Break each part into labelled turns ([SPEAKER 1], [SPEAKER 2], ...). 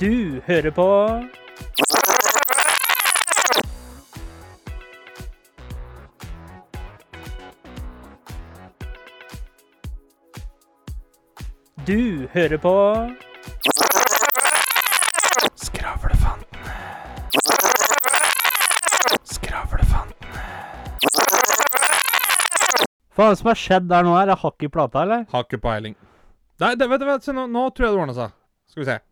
[SPEAKER 1] Du hører på Du hører på
[SPEAKER 2] Skravlefantene. Skravlefantene.
[SPEAKER 1] Er som har skjedd der nå? Er det hakk i plata, eller?
[SPEAKER 2] Har ikke peiling. Nei, det, vet du vet se nå, nå tror jeg det ordna seg. Skal vi se.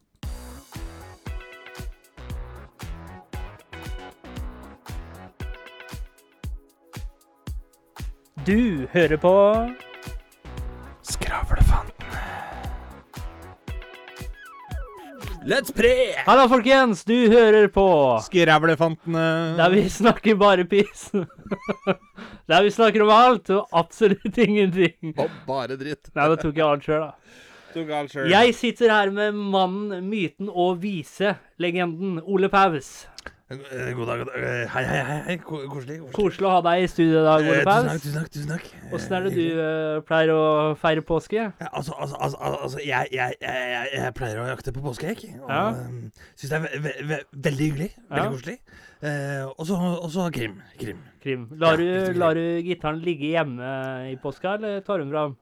[SPEAKER 1] Du hører på
[SPEAKER 2] Skravlefantene. Let's pre!
[SPEAKER 1] Hallo, folkens! Du hører på
[SPEAKER 2] Skravlefantene.
[SPEAKER 1] Der vi snakker bare piss. Der vi snakker om alt og absolutt ingenting.
[SPEAKER 2] Og bare dritt.
[SPEAKER 1] Nei, da tok jeg alt sjøl, da.
[SPEAKER 2] Tok alt selv.
[SPEAKER 1] Jeg sitter her med mannen, myten og viselegenden Ole Paus.
[SPEAKER 2] God dag, god dag. Eh, Hei, hei, hei. hei. Ko- Koselig. koselig.
[SPEAKER 1] Å ha deg i studio i dag,
[SPEAKER 2] Eh,
[SPEAKER 1] Ole Paus.
[SPEAKER 2] tusen takk. tusen takk.
[SPEAKER 1] Åssen er det du eh, pleier å feire påske?
[SPEAKER 2] Ja, altså, altså, altså, altså jeg, jeg, pleier å jakte på påskeegg.
[SPEAKER 1] Ja.
[SPEAKER 2] ja. syns det er ve ve ve veldig hyggelig. Veldig koselig. Og så krim. Krim.
[SPEAKER 1] Krim. Lar du, du gitaren ligge hjemme i påska, eller tar du den fram?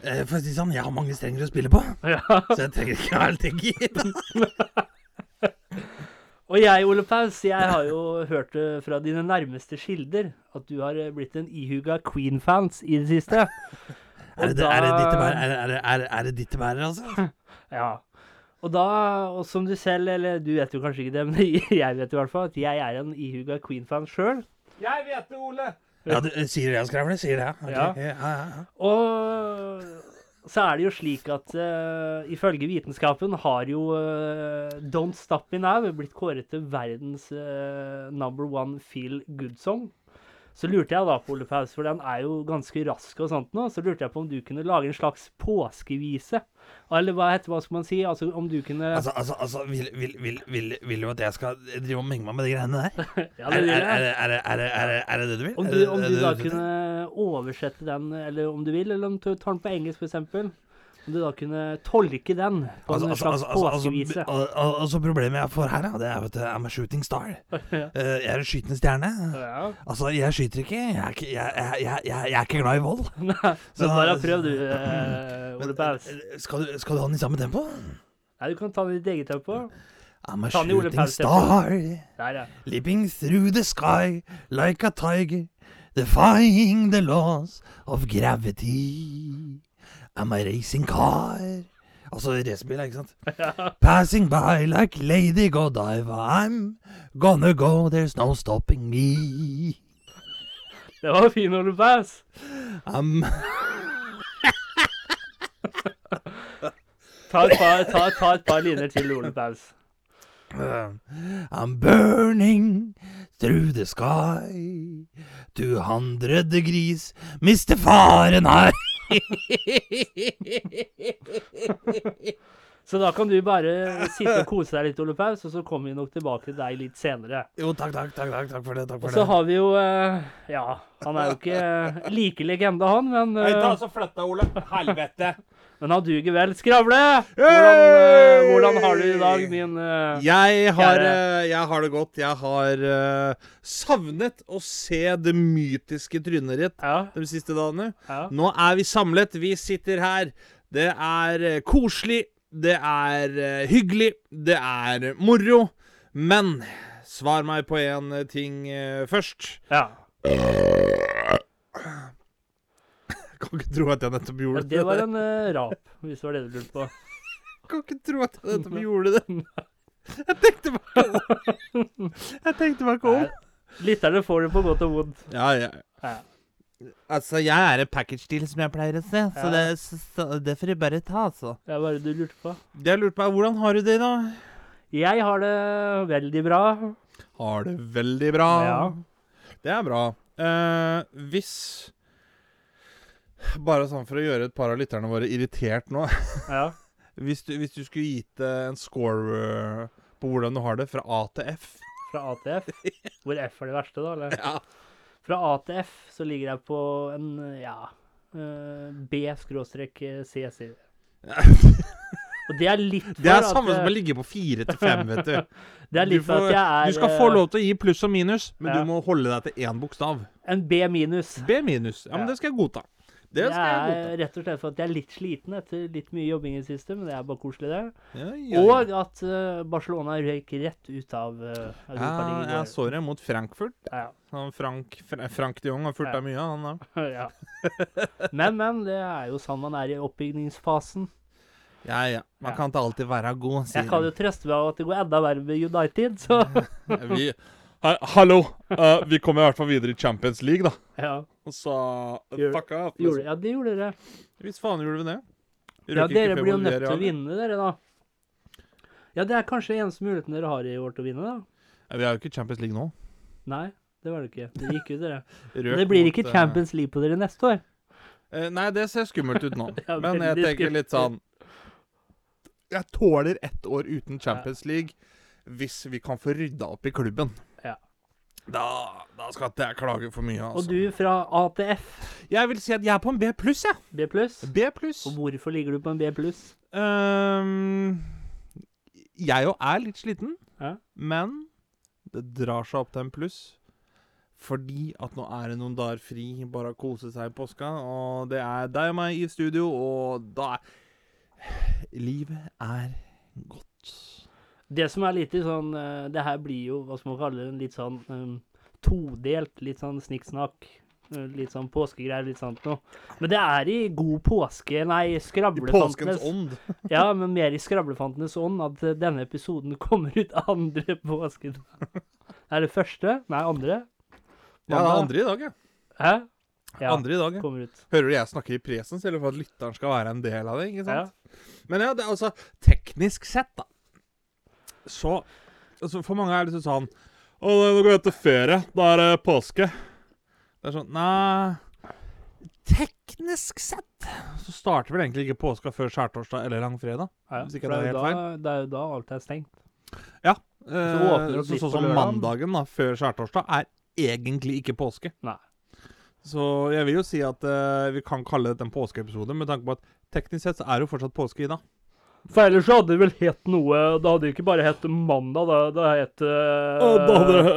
[SPEAKER 2] For å si det sånn, jeg har mange strenger å spille på,
[SPEAKER 1] Ja.
[SPEAKER 2] så jeg trenger ikke å alt helt gir.
[SPEAKER 1] Og jeg, Ole Paus, jeg har jo hørt det fra dine nærmeste kilder at du har eh, blitt en ihuga Queen-fans i det siste.
[SPEAKER 2] Er det, er det ditt bærer, er, er, er, det- er ditt bærer, altså?
[SPEAKER 1] Ja. Og da, og som du selv, eller du vet jo kanskje ikke det, men jeg vet i hvert fall at jeg er en ihuga Queen-fan sjøl.
[SPEAKER 2] Jeg vet det, Ole. Ja, du eh, sier det, skravle. Sier det. okay.
[SPEAKER 1] Ja.
[SPEAKER 2] ja, ja, ja.
[SPEAKER 1] Og så er det jo slik at uh, ifølge vitenskapen har jo uh, Don't Stop Me Now blitt kåret til verdens uh, number one feel good-song. Så lurte jeg da på Ole Paus, for den er jo ganske rask og sånt nå, så lurte jeg på om du kunne lage en slags påskevise. Eller hva heter hva skal man si? Altså om du kunne
[SPEAKER 2] Altså, altså, altså vil, vil, vil, vil, vil du at jeg skal drive og menge meg med de greiene der?
[SPEAKER 1] Ja, det vil jeg.
[SPEAKER 2] er, er, er, er, er det det du vil?
[SPEAKER 1] Om du, om du da kunne oversette den, eller om du vil, eller om du tar den på engelsk f.eks. Om du da kunne tolke den på
[SPEAKER 2] Altså,
[SPEAKER 1] en
[SPEAKER 2] altså,
[SPEAKER 1] slags
[SPEAKER 2] altså, altså,
[SPEAKER 1] påskevise.
[SPEAKER 2] altså, al- al- altså Problemet jeg får her, da, det er at I'm a shooting star.
[SPEAKER 1] Ja.
[SPEAKER 2] Eh, Jeg er en skytende stjerne.
[SPEAKER 1] Ja.
[SPEAKER 2] Altså, jeg skyter ikke. Jeg er ikke, jeg, jeg, jeg, er ikke glad i vold.
[SPEAKER 1] Nei,
[SPEAKER 2] Så-
[SPEAKER 1] men bare prøv du, uh, Ole Paus.
[SPEAKER 2] Eh, Skal du, skal du ha den i samme tempo?
[SPEAKER 1] Nei, du kan ta den i ditt eget tempo.
[SPEAKER 2] I'm a shooting star,
[SPEAKER 1] Der, ja.
[SPEAKER 2] leaping through the sky like a tiger, defying the laws of gravity. I'm a racing car. Altså racerbil, ikke sant? Passing by like Lady Godiva. I'm gonna go, there's no stopping me.
[SPEAKER 1] Det var fin, Ole Pass.
[SPEAKER 2] I'm
[SPEAKER 1] Ta et par, ta, ta et par linjer til, Ole Paus.
[SPEAKER 2] I'm burning through the sky. 200 gris, mister faren her.
[SPEAKER 1] Så da kan du bare sitte og kose deg litt, Ole Paus, og så kommer vi nok tilbake til deg litt senere.
[SPEAKER 2] Jo, takk, takk, takk, takk, takk for det. Takk
[SPEAKER 1] Og
[SPEAKER 2] for
[SPEAKER 1] så har vi jo eh, Ja, han er jo ikke like legende, han, men eh,
[SPEAKER 2] så flytt deg, Ole. Helvete.
[SPEAKER 1] Men han duger vel. Skravle! Hvordan, uh, hvordan har du i dag, min uh,
[SPEAKER 2] Jeg har, eh, jeg har det godt. Jeg har savnet å se det mytiske trynet ditt
[SPEAKER 1] Ja,
[SPEAKER 2] de siste dagene.
[SPEAKER 1] ja.
[SPEAKER 2] Nå er vi samlet. Vi sitter her. Det er koselig. Det er hyggelig. Det er moro. Men svar meg på én ting først.
[SPEAKER 1] ja.
[SPEAKER 2] Kan ikke tro at jeg nettopp gjorde
[SPEAKER 1] Det Det var en uh, rap, hvis det var det du lurte på.
[SPEAKER 2] Kan ikke tro at jeg nettopp gjorde det. Jeg tenkte meg ikke om. Jeg tenkte meg ikke om.
[SPEAKER 1] Lytterne får det på godt og vondt.
[SPEAKER 2] Ja, ja.
[SPEAKER 1] Ja.
[SPEAKER 2] Altså, jeg er en package deal, som jeg pleier å si. Så det, så, så, det får du bare ta, altså.
[SPEAKER 1] Det er bare du lurte på.
[SPEAKER 2] Det jeg lurte på, er hvordan har du det, da?
[SPEAKER 1] Jeg har det veldig bra.
[SPEAKER 2] Har det veldig bra.
[SPEAKER 1] Ja.
[SPEAKER 2] Det er bra. Uh, hvis Bare sånn for å gjøre et par av lytterne våre irritert nå.
[SPEAKER 1] Ja.
[SPEAKER 2] Hvis du, hvis du skulle gitt eh, en score eh, på hvordan du har det, fra A til F
[SPEAKER 1] Fra A til F. Hvor F er det verste, da? eller?
[SPEAKER 2] Ja.
[SPEAKER 1] Fra A til F så ligger jeg på en ja eh, B skråstrek C, sier. Og det er litt for
[SPEAKER 2] Det er samme som å ligge på fire til fem, vet du.
[SPEAKER 1] Det er
[SPEAKER 2] Du,
[SPEAKER 1] litt for
[SPEAKER 2] får,
[SPEAKER 1] at jeg er
[SPEAKER 2] du skal få lov til å gi pluss og minus, men
[SPEAKER 1] Ja.
[SPEAKER 2] du må holde deg til én bokstav.
[SPEAKER 1] en B minus.
[SPEAKER 2] B minus. Ja, men
[SPEAKER 1] Ja.
[SPEAKER 2] det skal jeg godta. Det skal jeg
[SPEAKER 1] Det
[SPEAKER 2] godta.
[SPEAKER 1] er rett og slett for at jeg er litt sliten etter litt mye jobbing i det siste, men det er bare koselig, det.
[SPEAKER 2] Ja, ja, ja.
[SPEAKER 1] Og at uh, Barcelona røyk rett ut av uh,
[SPEAKER 2] Ja, jeg så det mot Frankfurt.
[SPEAKER 1] Ja,
[SPEAKER 2] Frank, Frank de Jong har fulgt deg mye, han da.
[SPEAKER 1] ja. Men, men. Det er jo sånn man er i oppbygningsfasen.
[SPEAKER 2] Ja, ja. Man kan ikke alltid være god, sier
[SPEAKER 1] Jeg kan jo trøste meg av at det går enda verre med United, så.
[SPEAKER 2] Vi, hallo! Uh, vi kommer i hvert fall videre i Champions League, da.
[SPEAKER 1] ja.
[SPEAKER 2] Og så
[SPEAKER 1] Gjør-
[SPEAKER 2] fuck off.
[SPEAKER 1] Gjorde,
[SPEAKER 2] Liksom.
[SPEAKER 1] ja, det gjorde dere.
[SPEAKER 2] Hvis faen gjorde vi det? Vi
[SPEAKER 1] Ja, dere blir jo nødt til å vinne, dere, da. Ja, det er kanskje eneste muligheten dere har i år til å vinne, da.
[SPEAKER 2] Ja, Vi er jo ikke Champions League nå.
[SPEAKER 1] Nei, det var det ikke. Det gikk ut, dere. Det blir ikke
[SPEAKER 2] eh,
[SPEAKER 1] Champions League på dere neste år.
[SPEAKER 2] Uh, nei, det ser skummelt ut nå.
[SPEAKER 1] Ja,
[SPEAKER 2] Men jeg
[SPEAKER 1] tenker
[SPEAKER 2] tenker litt sånn Jeg tåler ett år uten Champions League hvis vi kan få rydda opp i klubben. Da, da skal ikke jeg klage for mye, altså.
[SPEAKER 1] Og du fra ATF,
[SPEAKER 2] Jeg vil si at jeg er på en B pluss, jeg.
[SPEAKER 1] B pluss.
[SPEAKER 2] B pluss.
[SPEAKER 1] Og hvorfor ligger du på en B pluss?
[SPEAKER 2] Um, jeg jo er litt sliten,
[SPEAKER 1] Ja.
[SPEAKER 2] men det drar seg opp til en pluss. Fordi at nå er det noen dager fri, bare å kose seg i påska. Og det er deg og meg i studio, og da er Livet er godt.
[SPEAKER 1] Det som er litt i sånn eh, Det her blir jo, hva skal man kalle det, litt sånn um, todelt. Litt sånn snikksnakk. eh, Litt sånn påskegreier, litt sånt noe. Men det er i god påske, nei,
[SPEAKER 2] I påskens ånd.
[SPEAKER 1] Ja, men mer i skravlefantenes ånd at eh, denne episoden kommer ut andre påsken. Er det første? Nei, andre?
[SPEAKER 2] Ja, det er andre i dag, ja.
[SPEAKER 1] Hæ? Ja,
[SPEAKER 2] Andre i dag, ja.
[SPEAKER 1] kommer ut.
[SPEAKER 2] Hører du jeg snakker i presens, eller for at lytteren skal være en del av det? ikke sant? Ja. Men ja, det er altså Teknisk sett, da. Så altså For mange er det liksom sånn Å, nå går jeg til ferie. Da er det påske. Det er sånn Nei Teknisk sett så starter vel egentlig ikke påska før skjærtorsdag eller langfredag.
[SPEAKER 1] Ja,
[SPEAKER 2] Hvis ikke det er helt
[SPEAKER 1] da, det er jo da alt er stengt.
[SPEAKER 2] Eh,
[SPEAKER 1] det opp
[SPEAKER 2] så, sånn som
[SPEAKER 1] så
[SPEAKER 2] mandagen da, før skjærtorsdag er egentlig ikke påske.
[SPEAKER 1] Nei.
[SPEAKER 2] Så jeg vil jo si at eh, vi kan kalle dette en påskeepisode, med tanke på at teknisk sett så er det jo fortsatt påske i dag.
[SPEAKER 1] For ellers så hadde det vel hett noe Det hadde det ikke bare hett mandag, da. Det hadde hett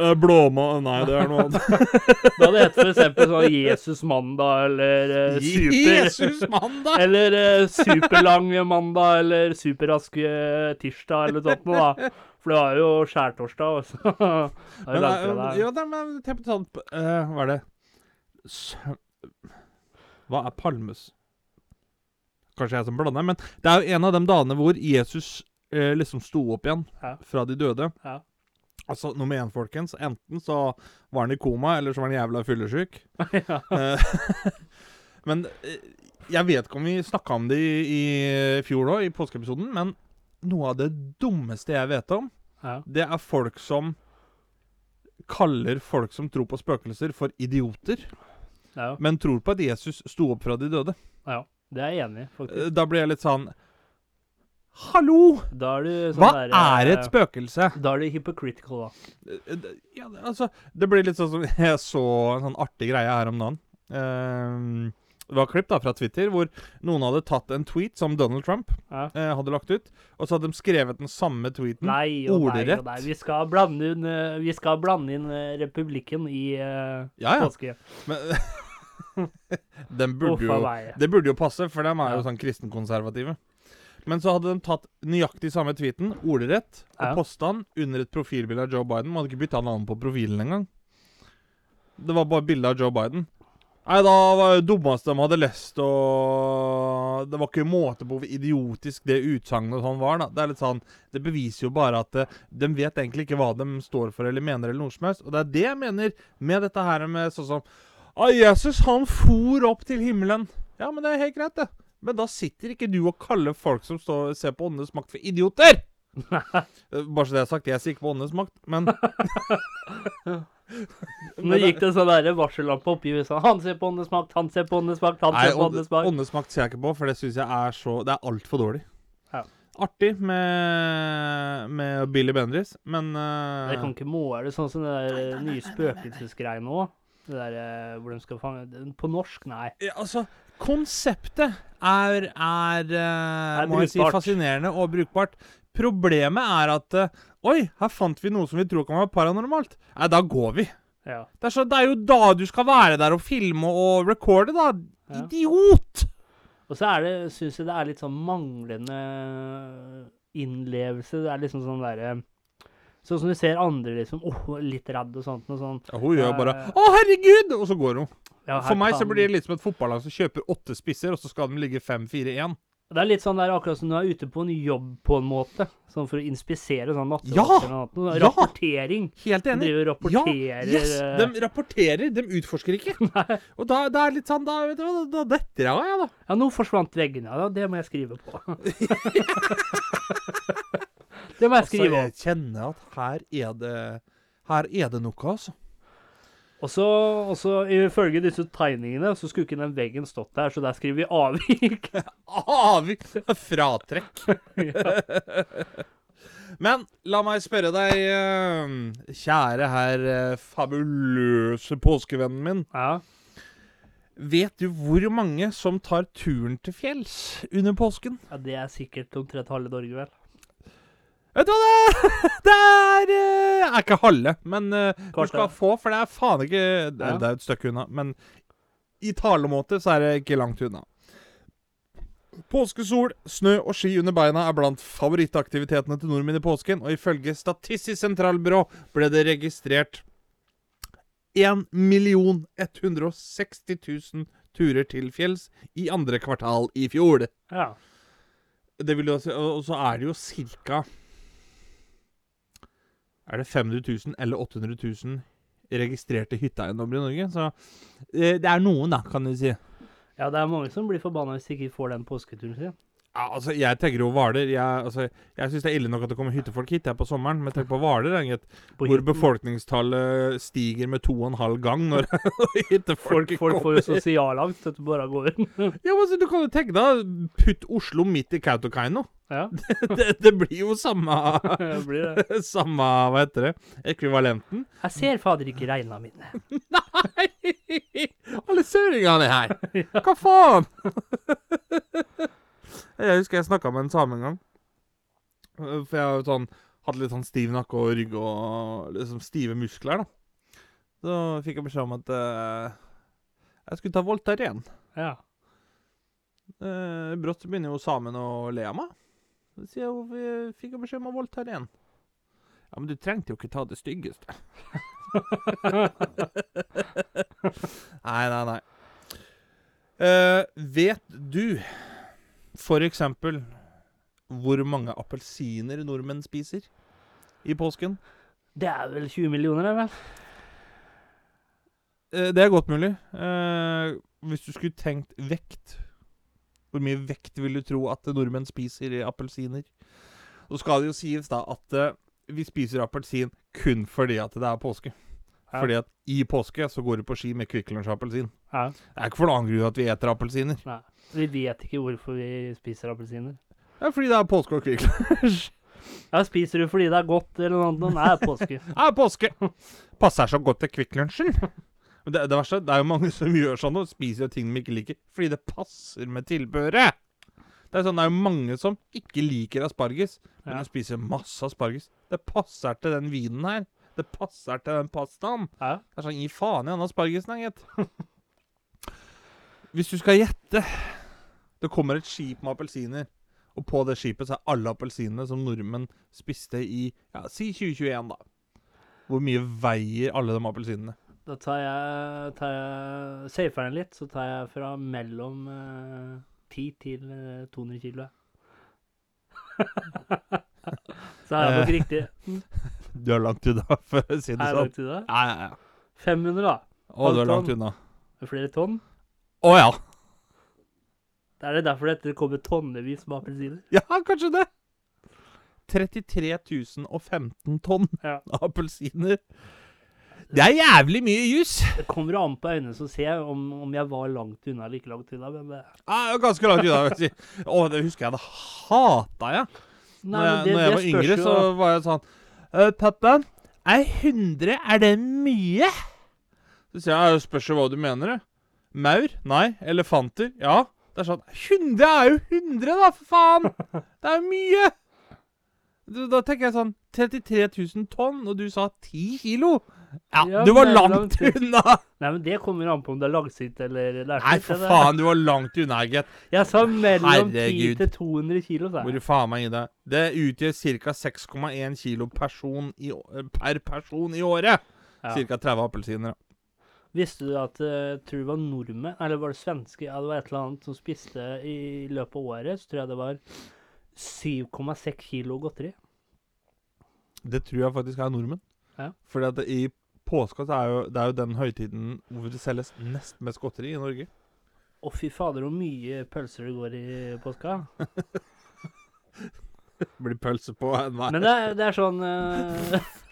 [SPEAKER 1] eh,
[SPEAKER 2] blåma... Nei, det er noe annet.
[SPEAKER 1] da hadde det hett eksempel sånn Jesus mandag, eller uh, super
[SPEAKER 2] Jesus mandag!
[SPEAKER 1] Eller uh, superlang mandag, eller superrask eh, tirsdag, eller noe sånt noe, da. For det var jo skjærtorsdag, også. det er
[SPEAKER 2] Men, eh,
[SPEAKER 1] der.
[SPEAKER 2] ja, det men tenk på sånn eh, Hva er det Sø- Hva er palmes? Kanskje jeg som blander, men det er jo en av de dagene hvor Jesus eh, liksom sto opp igjen
[SPEAKER 1] Ja.
[SPEAKER 2] fra de døde.
[SPEAKER 1] Ja.
[SPEAKER 2] Altså, nummer én, folkens. Enten så var han i koma, eller så var han jævla fyllesyk.
[SPEAKER 1] ja.
[SPEAKER 2] Eh, men eh, jeg vet ikke om vi snakka om det i, i fjor òg, i påskeepisoden, men noe av det dummeste jeg vet om,
[SPEAKER 1] ja.
[SPEAKER 2] det er folk som kaller folk som tror på spøkelser, for idioter,
[SPEAKER 1] ja.
[SPEAKER 2] men tror på at Jesus sto opp fra de døde.
[SPEAKER 1] ja. Det er jeg enig i,
[SPEAKER 2] Eh,
[SPEAKER 1] faktisk.
[SPEAKER 2] Da blir jeg litt sånn Hallo!
[SPEAKER 1] Da er du sånn
[SPEAKER 2] Hva
[SPEAKER 1] der,
[SPEAKER 2] er
[SPEAKER 1] eh,
[SPEAKER 2] et spøkelse?
[SPEAKER 1] Da er du hypocritical, da.
[SPEAKER 2] Eh, Ja, altså, det blir litt sånn som Jeg så en sånn artig greie her om dagen. Eh, det var klipp da fra Twitter hvor noen hadde tatt en tweet som Donald Trump
[SPEAKER 1] Ja.
[SPEAKER 2] eh, hadde lagt ut, og så hadde de skrevet den samme tweeten.
[SPEAKER 1] Nei og nei
[SPEAKER 2] ordrett.
[SPEAKER 1] og nei. Vi skal blande inn, eh, vi skal blande inn eh, republikken i eh,
[SPEAKER 2] Ja, ja.
[SPEAKER 1] påske.
[SPEAKER 2] Men den burde jo. Det burde jo passe, for de er jo sånn kristenkonservative. Men så hadde de tatt nøyaktig samme tweeten, ordrett, og
[SPEAKER 1] Ja.
[SPEAKER 2] posta den under et profilbilde av Joe Biden. Man hadde ikke bytta navn på profilen engang. Det var bare bilde av Joe Biden. Nei, da var det dummeste de hadde lest, og Det var ikke måte på hvor idiotisk det utsagnet sånn var, da. Det er litt sånn Det beviser jo bare at eh, de vet egentlig ikke hva de står for eller mener, eller noe som helst. Og det er det jeg mener med dette her med sånn som Ah, Jesus, han for opp til himmelen. Ja, men det er helt greit, det. Men da sitter ikke du og kaller folk som står, ser på Åndenes makt, for idioter! Eh, Bare så det er sagt, jeg sier ikke på Åndenes makt, men
[SPEAKER 1] Nå gikk det sånn der varsellampe oppi i USA. Han ser på åndenes makt, han ser på åndenes makt, han ser på
[SPEAKER 2] ånde-
[SPEAKER 1] åndenes makt.
[SPEAKER 2] Åndenes makt ser jeg ikke på, for det syns jeg er så Det er altfor dårlig.
[SPEAKER 1] Ja.
[SPEAKER 2] Artig med, med Billy Bendriss, men uh,
[SPEAKER 1] Jeg kan ikke måle sånn som det der eh, nye spøkelsesgreiene òg. Det der eh, hvor de skal fange På norsk, nei.
[SPEAKER 2] Ja, altså, konseptet er, er, eh,
[SPEAKER 1] Er
[SPEAKER 2] må jeg si, fascinerende og brukbart. Problemet er at eh, Oi, her fant vi noe som vi tror kan være paranormalt. Nei, da går vi.
[SPEAKER 1] Ja.
[SPEAKER 2] Det er, så, det er jo da du skal være der og filme og recorde, da.
[SPEAKER 1] Ja.
[SPEAKER 2] Idiot!
[SPEAKER 1] Og så er det, syns jeg det er litt sånn manglende innlevelse. Det er liksom sånn derre Sånn som du ser andre liksom åh, litt redd og sånt. Og sånt.
[SPEAKER 2] Ja, hun gjør bare
[SPEAKER 1] ja.
[SPEAKER 2] 'Å, herregud!' Og så går hun.
[SPEAKER 1] Ja,
[SPEAKER 2] For meg så blir det litt som et fotballag som kjøper åtte spisser, og så skal de ligge 5-4-1.
[SPEAKER 1] Det er litt sånn der akkurat som du er ute på en jobb på en måte. Sånn for å inspisere sånn
[SPEAKER 2] Ja!
[SPEAKER 1] nattevasker og.
[SPEAKER 2] Ja!
[SPEAKER 1] Rapportering.
[SPEAKER 2] Helt
[SPEAKER 1] De
[SPEAKER 2] enig.
[SPEAKER 1] De og
[SPEAKER 2] Ja, yes!
[SPEAKER 1] eh,
[SPEAKER 2] De rapporterer, de utforsker ikke. Og da, det er litt sånn Da, vet du hva, da detter jeg av, jeg, da.
[SPEAKER 1] Ja, nå forsvant veggene. Ja, det må jeg skrive på. det må jeg
[SPEAKER 2] Altså,
[SPEAKER 1] skrive
[SPEAKER 2] jeg kjenner at her er det Her er det noe, altså.
[SPEAKER 1] Og så, også, ifølge disse tegningene, så skulle ikke den veggen stått der, så der skriver vi avvik.
[SPEAKER 2] Avvik Fratrekk. Men la meg spørre deg, eh, kjære herr eh, fabuløse påskevennen min.
[SPEAKER 1] Ja.
[SPEAKER 2] Vet du hvor mange som tar turen til fjells under påsken?
[SPEAKER 1] ja, det er sikkert omtrent halve Norge, vel.
[SPEAKER 2] Vet du hva, det, det er eh, er ikke halve, men eh, du skal få, for det er faen ikke Det er,
[SPEAKER 1] Ja.
[SPEAKER 2] det er et stykke unna, men i talemåte så er det ikke langt unna. Påskesol, snø og ski under beina er blant favorittaktivitetene til nordmenn i påsken, og ifølge Statistisk sentralbyrå ble det registrert 1 160 000 turer til fjells i andre kvartal i fjor.
[SPEAKER 1] Ja.
[SPEAKER 2] Det vil jo og så er det jo cirka Er det 500 000 eller 800 000 registrerte hytteeiendommer i Norge? Så eh, det er noen, da, kan du si.
[SPEAKER 1] ja, det er mange som blir forbanna hvis de ikke får den påsketuren sin.
[SPEAKER 2] Ja, altså, Jeg tenker jo Hvaler Jeg, altså, jeg syns det er ille nok at det kommer hyttefolk hit her på sommeren, men tenk på Hvaler, hvor befolkningstallet stiger med to og en halv gang når hyttefolk
[SPEAKER 1] Folk, folk får jo sosialangst vet du bare går inn.
[SPEAKER 2] Ja, men altså, Du kan jo tenke deg Putt Oslo midt i Kautokeino.
[SPEAKER 1] ja,
[SPEAKER 2] Det, det blir jo samme
[SPEAKER 1] det blir det.
[SPEAKER 2] Samme, hva heter det, ekvivalenten.
[SPEAKER 1] Jeg ser fader ikke regna mine.
[SPEAKER 2] Nei! Alle søringene er her. Hva faen? Jeg husker jeg snakka med en same en gang. Uh, For jeg sånn hadde litt sånn stiv nakke og rygg og liksom stive muskler, da. Så fikk jeg beskjed om at uh, jeg skulle ta Voltaren.
[SPEAKER 1] Ja.
[SPEAKER 2] Uh, brått så begynner jo samen å le av meg. Så sier jeg hvorfor fikk jeg beskjed om å Voltaren? Ja, men du trengte jo ikke ta det styggeste. nei, nei, nei. Uh, vet du for eksempel hvor mange appelsiner nordmenn spiser i påsken?
[SPEAKER 1] Det er vel 20 millioner, det vel?
[SPEAKER 2] Eh, det er godt mulig. Eh, hvis du skulle tenkt vekt Hvor mye vekt vil du tro at nordmenn spiser i appelsiner? Så skal det jo sies da at eh, vi spiser appelsin kun fordi at det er påske.
[SPEAKER 1] Ja.
[SPEAKER 2] Fordi at i påske så går du på ski med Kvikk Lunsj appelsin.
[SPEAKER 1] Ja.
[SPEAKER 2] Det er ikke for noen annen grunn at vi eter appelsiner.
[SPEAKER 1] Nei. Vi vet ikke hvorfor vi spiser appelsiner.
[SPEAKER 2] Er fordi det er påske og Kvikk Lunsj.
[SPEAKER 1] Ja, spiser du fordi det er godt eller noe annet? Nei, påske.
[SPEAKER 2] Er påske! Passer så godt til Kvikk Lunsjen. Det, det verste, det er jo mange som gjør sånn og spiser ting de ikke liker, fordi det passer med tilbehøret. Det er sånn, det er jo mange som ikke liker asparges, men
[SPEAKER 1] Ja.
[SPEAKER 2] de spiser masse asparges. Det passer til den vinen her. Det passer til den pastaen.
[SPEAKER 1] Ja.
[SPEAKER 2] Det er sånn, gi faen i den aspargesen, gitt. Hvis du skal gjette Det kommer et skip med appelsiner, og på det skipet så er alle appelsinene som nordmenn spiste i ja, si 2021, da. Hvor mye veier alle de appelsinene?
[SPEAKER 1] Da tar jeg, tar jeg Safer den litt, så tar jeg fra mellom eh, 10 til eh, 200 kilo. så er jeg nok
[SPEAKER 2] Eh.
[SPEAKER 1] riktig.
[SPEAKER 2] Du er langt unna, for å si det
[SPEAKER 1] Er jeg
[SPEAKER 2] sånn.
[SPEAKER 1] langt unna?
[SPEAKER 2] Ja, ja, ja.
[SPEAKER 1] 500, da.
[SPEAKER 2] Å, du er langt unna.
[SPEAKER 1] Flere tonn.
[SPEAKER 2] Å ja.
[SPEAKER 1] Det er det derfor dette kommer tonnevis med appelsiner.
[SPEAKER 2] Ja, kanskje det. 33 015 tonn
[SPEAKER 1] Ja.
[SPEAKER 2] appelsiner. Det er jævlig mye jus.
[SPEAKER 1] Det kommer jo an på øynene som ser om, om jeg var langt unna eller ikke langt unna. Men det,
[SPEAKER 2] Ja, jeg er ganske langt unna. vil jeg si. Å, det husker jeg. Det hata jeg.
[SPEAKER 1] nei,
[SPEAKER 2] Når jeg,
[SPEAKER 1] men det,
[SPEAKER 2] når jeg
[SPEAKER 1] det
[SPEAKER 2] var
[SPEAKER 1] spørs
[SPEAKER 2] yngre,
[SPEAKER 1] jo
[SPEAKER 2] så var jeg sånn «Øh, Pappa, er 100 Er det mye?
[SPEAKER 3] Så sier jeg, «Ja, spørs jo hva du mener, det. Maur? Nei. Elefanter? Ja. Det er sånn 100 er jo 100, da, for faen! Det er jo mye! Da, da tenker jeg sånn 33 000 tonn, og du sa 10 kilo? Ja,
[SPEAKER 1] Ja,
[SPEAKER 3] du var
[SPEAKER 1] nei,
[SPEAKER 3] langt unna!
[SPEAKER 1] Nei, men det kommer an på om det er langsint eller lærsynt.
[SPEAKER 3] Nei, for faen, du var langt unna, gitt.
[SPEAKER 1] Jeg sa mellom 10 til 200 kilo, sa jeg.
[SPEAKER 3] Hvor faen meg i det? Det utgjør ca. 6,1 kilo person i, per person i året.
[SPEAKER 1] Ja.
[SPEAKER 3] Ca. 30 appelsiner.
[SPEAKER 1] Visste du at uh, tror det var nordmenn, eller var det svenske, ja, det var et eller annet som spiste i løpet av året, så tror jeg det var 7,6 kilo godteri.
[SPEAKER 3] Det tror jeg faktisk er nordmenn.
[SPEAKER 1] Ja.
[SPEAKER 3] Fordi at i påska så er jo, det er jo den høytiden hvor det selges nest mest godteri i Norge.
[SPEAKER 1] Å, fy fader, hvor mye pølser det går i påska.
[SPEAKER 3] Blir pølse på enhver.
[SPEAKER 1] Men det er, det er sånn eh,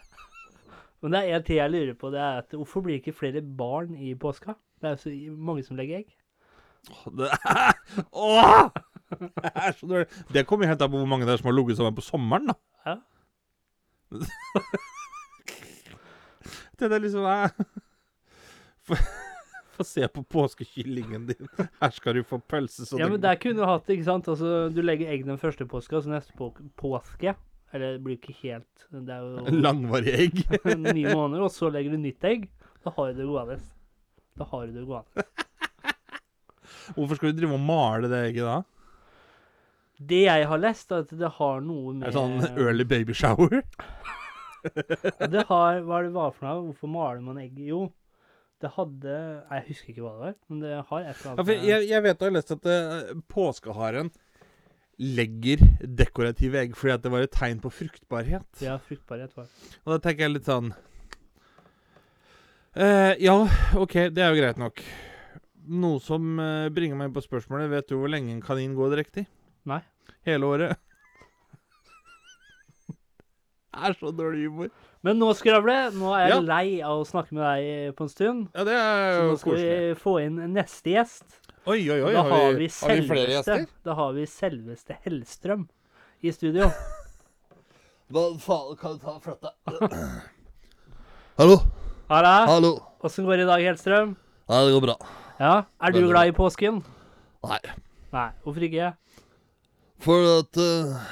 [SPEAKER 1] Men det er en ting jeg lurer på, det er at hvorfor blir det ikke flere barn i påska? Det er jo så mange som legger egg.
[SPEAKER 3] Det er, åh! Det er så dårlig. Det kommer helt an på hvor mange det er som har ligget sammen på sommeren, da.
[SPEAKER 1] Ja.
[SPEAKER 3] Det er liksom jeg... Få se på påskekyllingen din. Her skal du få pølse så
[SPEAKER 1] Ja, men der kunne du hatt det, ikke sant? Altså, du legger egg den første påska, så neste på påske Eller det blir ikke helt Det er jo
[SPEAKER 3] Langvarig egg.
[SPEAKER 1] ni måneder, og så legger du nytt egg. Da har du det gående. Da har du det gående.
[SPEAKER 3] Hvorfor skal du drive og male det egget da?
[SPEAKER 1] Det jeg har lest, er at det har noe
[SPEAKER 3] Er
[SPEAKER 1] med
[SPEAKER 3] det sånn early baby shower?
[SPEAKER 1] Det har Hva er det var for noe? Hvorfor maler man egg? Jo, det hadde Jeg husker ikke hva det var, men det har et eller
[SPEAKER 3] Ja,
[SPEAKER 1] annet med-
[SPEAKER 3] jeg, jeg vet du har lest at eh, påskeharen legger dekorative egg fordi at det var et tegn på fruktbarhet.
[SPEAKER 1] Ja, fruktbarhet var
[SPEAKER 3] Og da tenker jeg litt sånn eh, Ja, OK, det er jo greit nok. Noe som eh, bringer meg på spørsmålet Vet du hvor lenge en kanin går direkte i?
[SPEAKER 1] Nei.
[SPEAKER 3] Hele året. Det er så dårlig humor.
[SPEAKER 1] Men nå, Skravle, nå er jeg
[SPEAKER 3] Ja.
[SPEAKER 1] lei av å snakke med deg på en stund.
[SPEAKER 3] Ja, det er jo koselig.
[SPEAKER 1] Så nå skal
[SPEAKER 3] koselig.
[SPEAKER 1] vi få inn neste gjest.
[SPEAKER 3] Oi, oi, oi.
[SPEAKER 1] da har vi
[SPEAKER 3] har vi flere
[SPEAKER 1] selveste
[SPEAKER 3] gjester?
[SPEAKER 1] Da har vi selveste Hellstrøm i studio.
[SPEAKER 3] Hva faen kan du ta og flytte? Hallo?
[SPEAKER 1] Halla.
[SPEAKER 3] Hallo?
[SPEAKER 1] Åssen går det i dag, Hellstrøm?
[SPEAKER 3] Ja, det går bra.
[SPEAKER 1] Ja, Er du
[SPEAKER 3] Veldig
[SPEAKER 1] glad i påsken?
[SPEAKER 3] Nei.
[SPEAKER 1] Nei, hvorfor ikke?
[SPEAKER 3] For at uh,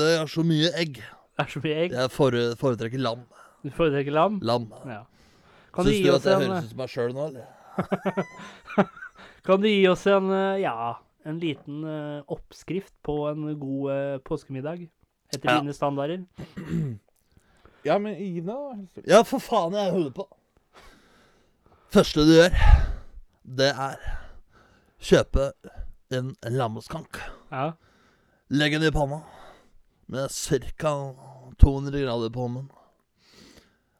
[SPEAKER 3] det er så mye egg.
[SPEAKER 1] Det er så mye egg.
[SPEAKER 3] Jeg fore, foretrekker lam.
[SPEAKER 1] Du foretrekker lam?
[SPEAKER 3] Lam.
[SPEAKER 1] Ja. Kan du,
[SPEAKER 3] Syns
[SPEAKER 1] gi
[SPEAKER 3] du at jeg
[SPEAKER 1] en,
[SPEAKER 3] høres ut som meg sjøl nå, eller?
[SPEAKER 1] kan du gi oss en, eh, ja, en liten eh, oppskrift på en god eh, påskemiddag? Etter
[SPEAKER 3] Ja.
[SPEAKER 1] dine standarder?
[SPEAKER 3] Ja, men Ina Ja, for faen, jeg holder på. Første du gjør, det er kjøpe en lammeskank.
[SPEAKER 1] Ja.
[SPEAKER 3] Legg den i panna med ca. 200 grader på ovnen.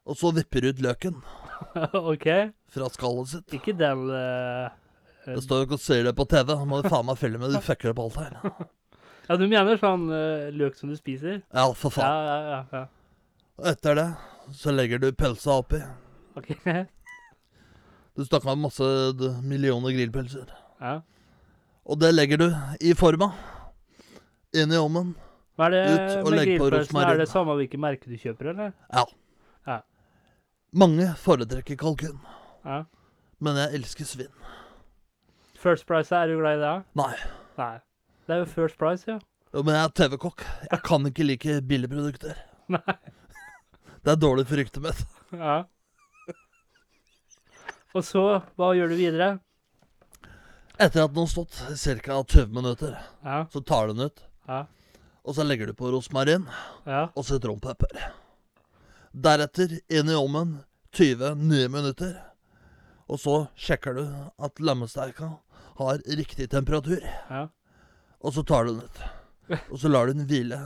[SPEAKER 3] Og så vipper du ut løken
[SPEAKER 1] OK.
[SPEAKER 3] fra skallet sitt.
[SPEAKER 1] Ikke den eh,
[SPEAKER 3] Det står jo ikke og ser det på TV. Nå må du faen meg følge med. Du fucker opp alt her.
[SPEAKER 1] Ja, du mener sånn uh, løk som du spiser?
[SPEAKER 3] Ja, for faen.
[SPEAKER 1] ja, ja. ja.
[SPEAKER 3] Og etter det så legger du pølsa oppi.
[SPEAKER 1] OK.
[SPEAKER 3] Du snakker om masse millioner grillpølser.
[SPEAKER 1] Ja.
[SPEAKER 3] Og det legger du i forma. Inn i ovnen.
[SPEAKER 1] Hva er det
[SPEAKER 3] Ut og
[SPEAKER 1] med grillpølsene?
[SPEAKER 3] rosmarin.
[SPEAKER 1] Er det samme hvilket merke du kjøper, eller?
[SPEAKER 3] Ja.
[SPEAKER 1] Ja.
[SPEAKER 3] Mange foretrekker kalkun,
[SPEAKER 1] Ja.
[SPEAKER 3] men jeg elsker svinn.
[SPEAKER 1] First Price, er du glad i det?
[SPEAKER 3] Nei.
[SPEAKER 1] Nei. Det er jo First Price, ja.
[SPEAKER 3] Jo, Men jeg er TV-kokk. Jeg kan ikke like billigprodukter.
[SPEAKER 1] Nei.
[SPEAKER 3] Det er dårlig for ryktet mitt.
[SPEAKER 1] Ja. Og så, hva gjør du videre?
[SPEAKER 3] Etter at den har stått ca. 20 minutter,
[SPEAKER 1] Ja.
[SPEAKER 3] så tar du den ut.
[SPEAKER 1] Ja.
[SPEAKER 3] Og så legger du på rosmarin
[SPEAKER 1] Ja.
[SPEAKER 3] og sitronpepper. Deretter inn i ovnen 20 nye minutter. Og så sjekker du at lammesteika har riktig temperatur.
[SPEAKER 1] ja.
[SPEAKER 3] Og så tar du den ut. Og så lar du den hvile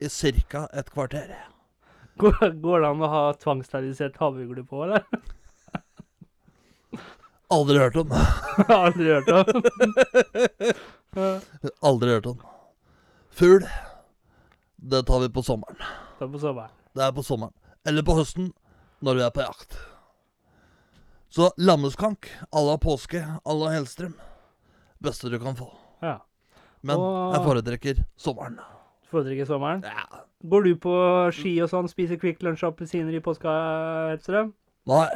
[SPEAKER 3] i ca. et kvarter.
[SPEAKER 1] Går, går det an å ha tvangssterilisert havøgle på, eller?
[SPEAKER 3] Aldri hørt om.
[SPEAKER 1] Aldri hørt om.
[SPEAKER 3] Aldri hørt om. Fugl, det tar vi på sommeren.
[SPEAKER 1] Det er på sommeren.
[SPEAKER 3] Det er på sommeren. Eller på høsten, når vi er på jakt. Så lammeskank à la påske à la Hellstrøm. Beste du kan få.
[SPEAKER 1] Ja.
[SPEAKER 3] Men
[SPEAKER 1] Og-
[SPEAKER 3] jeg foretrekker sommeren.
[SPEAKER 1] Foretrekker sommeren.
[SPEAKER 3] Ja.
[SPEAKER 1] Går du på ski og sånn, spiser Quick Lunch appelsiner i påska, Hellstrøm?
[SPEAKER 3] Nei,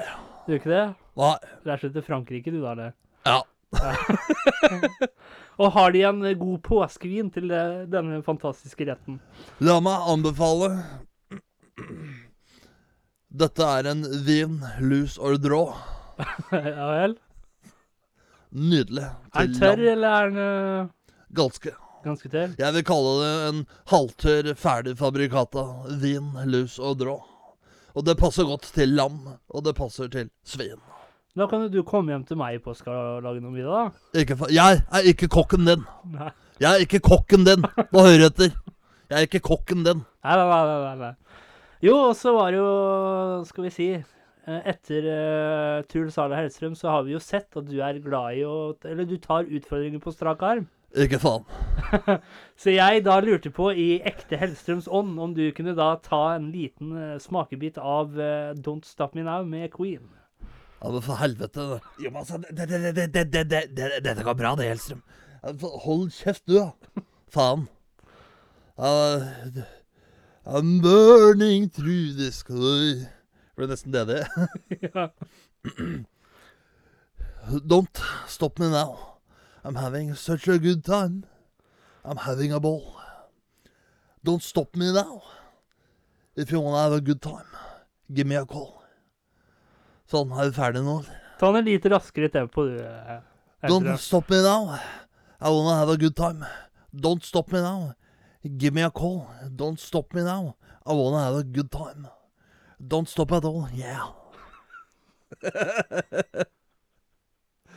[SPEAKER 1] Du gjør ikke det?
[SPEAKER 3] Nei.
[SPEAKER 1] Reiser du til Frankrike, du da, eller?
[SPEAKER 3] Ja.
[SPEAKER 1] Og har de en god påskevin til denne fantastiske retten?
[SPEAKER 3] La meg anbefale Dette er en vin, loose or draw.
[SPEAKER 1] ja vel?
[SPEAKER 3] Nydelig.
[SPEAKER 1] Er den tørr, eller er den eh,
[SPEAKER 3] Ganske.
[SPEAKER 1] ganske tørr?
[SPEAKER 3] Jeg vil kalle det en halvtørr, ferdig fabrikata vin, lus og drå. Og det passer godt til lam, og det passer til svin.
[SPEAKER 1] Da kan du komme hjem til meg i påska og lage noe middag, da.
[SPEAKER 3] Ikke fa jeg er ikke kokken din.
[SPEAKER 1] Nei,
[SPEAKER 3] Jeg er ikke kokken din. Nå hører etter. Jeg er ikke kokken din.
[SPEAKER 1] nei, nei. nei, nei, nei. Jo, og så var det jo, skal vi si Etter uh, Truls Arne Hellstrøm så har vi jo sett at du er glad i å Eller du tar utfordringer på strak arm.
[SPEAKER 3] Ikke faen.
[SPEAKER 1] Så jeg da lurte på, i ekte Hellstrøms ånd, om du kunne da ta en liten uh, smakebit av uh, Don't Stop Me Now med Queen.
[SPEAKER 3] Ja, men for helvete. Jo, men altså, det, det, det, det, det, det, det, Dette går bra, det, Hellstrøm. Hold kjeft, du, da. Faen. Uh, I'm burning through the sky. Det ble nesten det det.
[SPEAKER 1] ja.
[SPEAKER 3] Don't stop me now. I'm having such a good time. I'm having a ball. Don't stop me now. If you wanna have a good time, give me a call. Sånn, er vi ferdige nå?
[SPEAKER 1] Ta den litt raskere tempo, du. eh,
[SPEAKER 3] Don't stop me now. I wanna have a good time. Don't stop me now. Give me a call. Don't stop me now. I wanna have a good time. Don't stop at all. Yeah.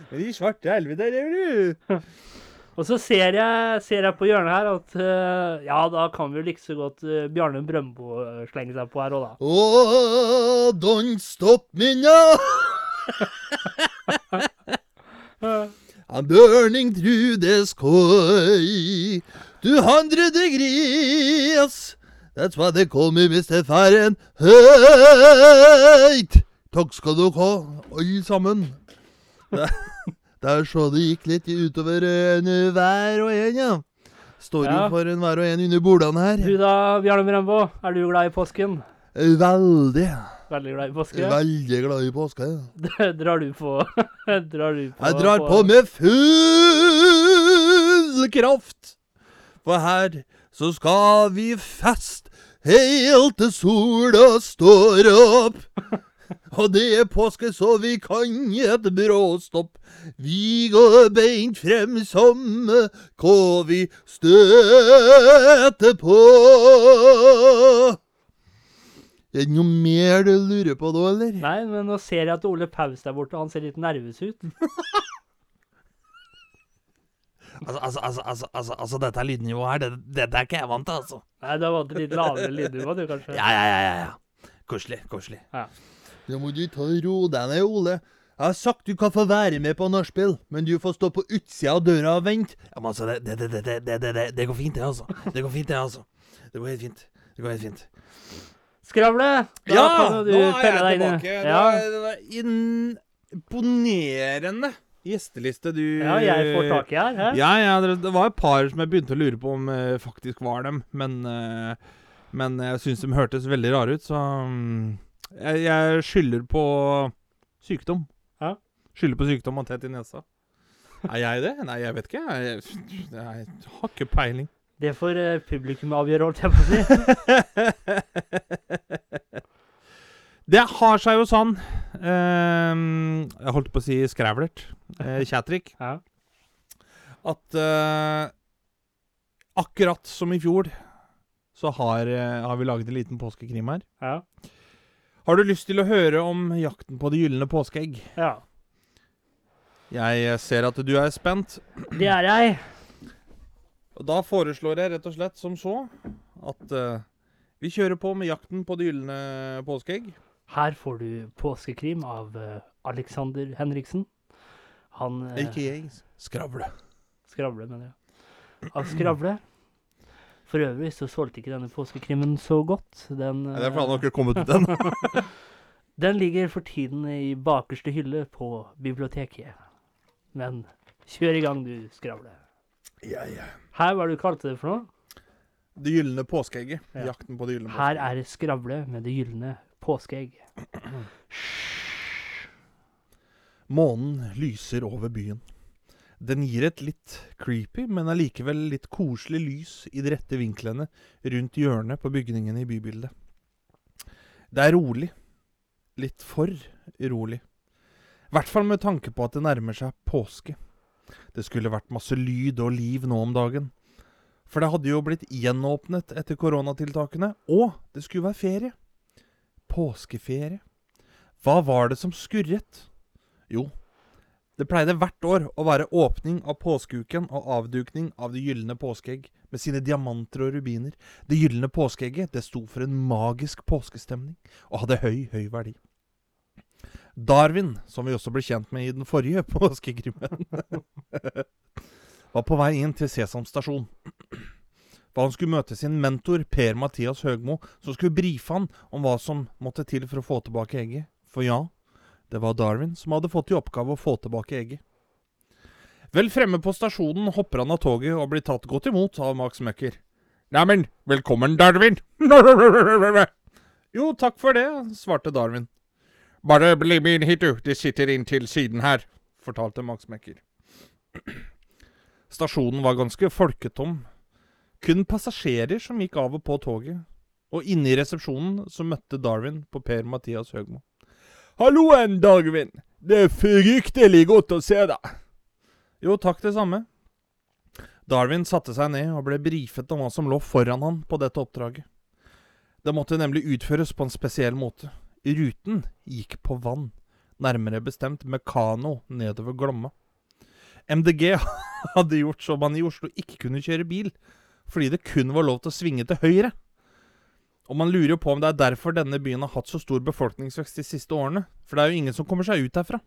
[SPEAKER 2] Men i svarte helvete, det gjør du.
[SPEAKER 1] Og så ser jeg, ser jeg på hjørnet her at uh, ja, da kan vi jo like så godt uh, Bjarne Brøndbo eh, slenge seg på her òg, da.
[SPEAKER 3] Oh, don't stop me now. I'm burning through the sky. 200 degrees. That's why they call me Mr. Fahrenheit. Takk skal dere ha, alle sammen. Det, er så det gikk litt utover en hver og en, ja. Står
[SPEAKER 1] Ja.
[SPEAKER 3] for en hver og en under bordene her.
[SPEAKER 1] Du da, Bjarne Brembo, er du glad i påsken?
[SPEAKER 3] Veldig.
[SPEAKER 1] Veldig glad i påske?
[SPEAKER 3] Veldig glad i påske.
[SPEAKER 1] drar du på Drar du på
[SPEAKER 3] Jeg drar på med full kraft. For her så skal vi fest helt til sola står opp. Og det er påske, så vi kan et bråstopp. Vi går beint frem som hva vi støter på. Er det noe mer du lurer på da, eller?
[SPEAKER 1] Nei, men nå ser jeg at Ole Paus der borte, han ser litt nervøs ut.
[SPEAKER 3] Altså, altså, altså, altså, dette lydnivået her, det, dette er ikke jeg vant til, altså.
[SPEAKER 1] Nei, du er vant til litt lavere lydnivå, du, kanskje?
[SPEAKER 3] Ja, ja, ja. ja. Koselig. Koselig.
[SPEAKER 1] Ja.
[SPEAKER 3] Nå må du ta ro deg ned, Ole. Jeg har sagt du kan få være med på nachspiel, men du får stå på utsida av døra og vente. Ja, men altså, det, det, det, det, går fint, det, altså. Det går fint, det, altså. Det går helt fint. Det går helt fint.
[SPEAKER 1] Skravle! Da
[SPEAKER 2] ja! Nå er jeg tilbake.
[SPEAKER 1] Ja.
[SPEAKER 2] Det er imponerende gjesteliste du
[SPEAKER 1] ja, jeg får tak i her. Hæ?
[SPEAKER 2] Ja, ja, det, var et par som jeg begynte å lure på om eh, faktisk var dem, men eh, Men jeg syns de hørtes veldig rare ut, så mm, jeg, jeg skylder på sykdom.
[SPEAKER 1] Ja.
[SPEAKER 2] Skylder på sykdom og tett i nesa. Er jeg det? Nei, jeg vet ikke. Jeg, jeg har ikke peiling.
[SPEAKER 1] Det får eh, publikum avgjøre, holdt jeg på å si.
[SPEAKER 2] Det har seg jo sånn ehm, Jeg holdt på å si skrævlert. Uh, Kjætrik.
[SPEAKER 1] Ja.
[SPEAKER 2] At uh, akkurat som i fjor, så har, uh, har vi laget en liten påskekrim her.
[SPEAKER 1] Ja.
[SPEAKER 2] Har du lyst til å høre om jakten på det gylne påskeegg?
[SPEAKER 1] ja.
[SPEAKER 2] Jeg eh, ser at du er spent.
[SPEAKER 1] Det er jeg.
[SPEAKER 2] Og da foreslår jeg rett og slett som så at uh, vi kjører på med jakten på det gylne påskeegg.
[SPEAKER 1] Her får du påskekrim av eh, Alexander Henriksen. Han Ikke
[SPEAKER 2] AKA Skravle.
[SPEAKER 1] Skravle, mener jeg. Av Skravle. For øvrig så solgte ikke denne påskekrimmen så godt. Den,
[SPEAKER 2] Nei, det er fordi han
[SPEAKER 1] eh,
[SPEAKER 2] har ikke kommet ut den.
[SPEAKER 1] den ligger for tiden i bakerste hylle på biblioteket. Men kjør i gang, du Skravle.
[SPEAKER 2] Ja, ja.
[SPEAKER 1] Her, hva du kalte det for noe?
[SPEAKER 2] Det gylne påskeegget.
[SPEAKER 1] Ja.
[SPEAKER 2] Jakten på det gylne
[SPEAKER 1] Her er Skravle med det gylne påskeegg.
[SPEAKER 2] Månen lyser over byen. Den gir et litt creepy, men allikevel litt koselig lys i de rette vinklene rundt hjørnet på bygningene i bybildet. Det er rolig. Litt for rolig. I hvert fall med tanke på at det nærmer seg påske. Det skulle vært masse lyd og liv nå om dagen. For det hadde jo blitt gjenåpnet etter koronatiltakene, og det skulle være ferie. Påskeferie. Hva var det som skurret? Jo, det pleide hvert år å være åpning av påskeuken og avdukning av det gylne påskeegg med sine diamanter og rubiner. Det gylne påskeegget det sto for en magisk påskestemning og hadde høy, høy verdi. Darwin, som vi også ble kjent med i den forrige påskekrimmen, var på vei inn til Sesam stasjon. For han skulle møte sin mentor Per-Mathias Høgmo, som skulle brife han om hva som måtte til for å få tilbake egget. For ja, det var Darwin som hadde fått i oppgave å få tilbake egget. Vel fremme på stasjonen hopper han av toget og blir tatt godt imot av Max Mekker. Neimen, velkommen, Darwin. jo, takk for det, svarte Darwin. Bare bli med inn hit, du. de sitter inntil siden her, fortalte Max Mekker. Stasjonen var ganske folketom. Kun passasjerer som gikk av og på toget. Og inne i resepsjonen så møtte Darwin på Per-Mathias Høgmo. Halloen, Darwin. Det er fryktelig godt å se deg. Jo, takk det samme. Darwin satte seg ned og ble brifet om hva som lå foran han på dette oppdraget. Det måtte nemlig utføres på en spesiell måte. Ruten gikk på vann, nærmere bestemt med kano nedover Glomma. MDG hadde gjort som man i Oslo ikke kunne kjøre bil, fordi det kun var lov til å svinge til høyre. Og man lurer jo på om det er derfor denne byen har hatt så stor befolkningsvekst de siste årene, for det er jo ingen som kommer seg ut herfra.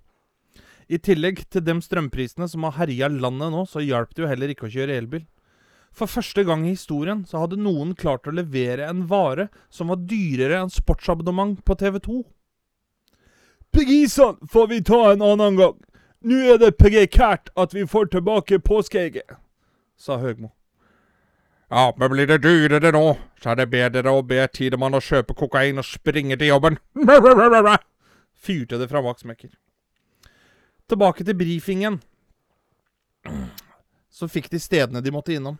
[SPEAKER 2] I tillegg til de strømprisene som har herja landet nå, så hjalp det jo heller ikke å kjøre elbil. For første gang i historien så hadde noen klart å levere en vare som var dyrere enn sportsabonnement på TV2. Prisene får vi ta en annen gang. Nå er det prekært at vi får tilbake påskeegget, sa Høgmo. Ja, men blir det dyrere nå, så er det bedre å be Tidemann å kjøpe kokain og springe til jobben. Fyrte det fra bak smekker. Tilbake til brifingen. Så fikk de stedene de måtte innom.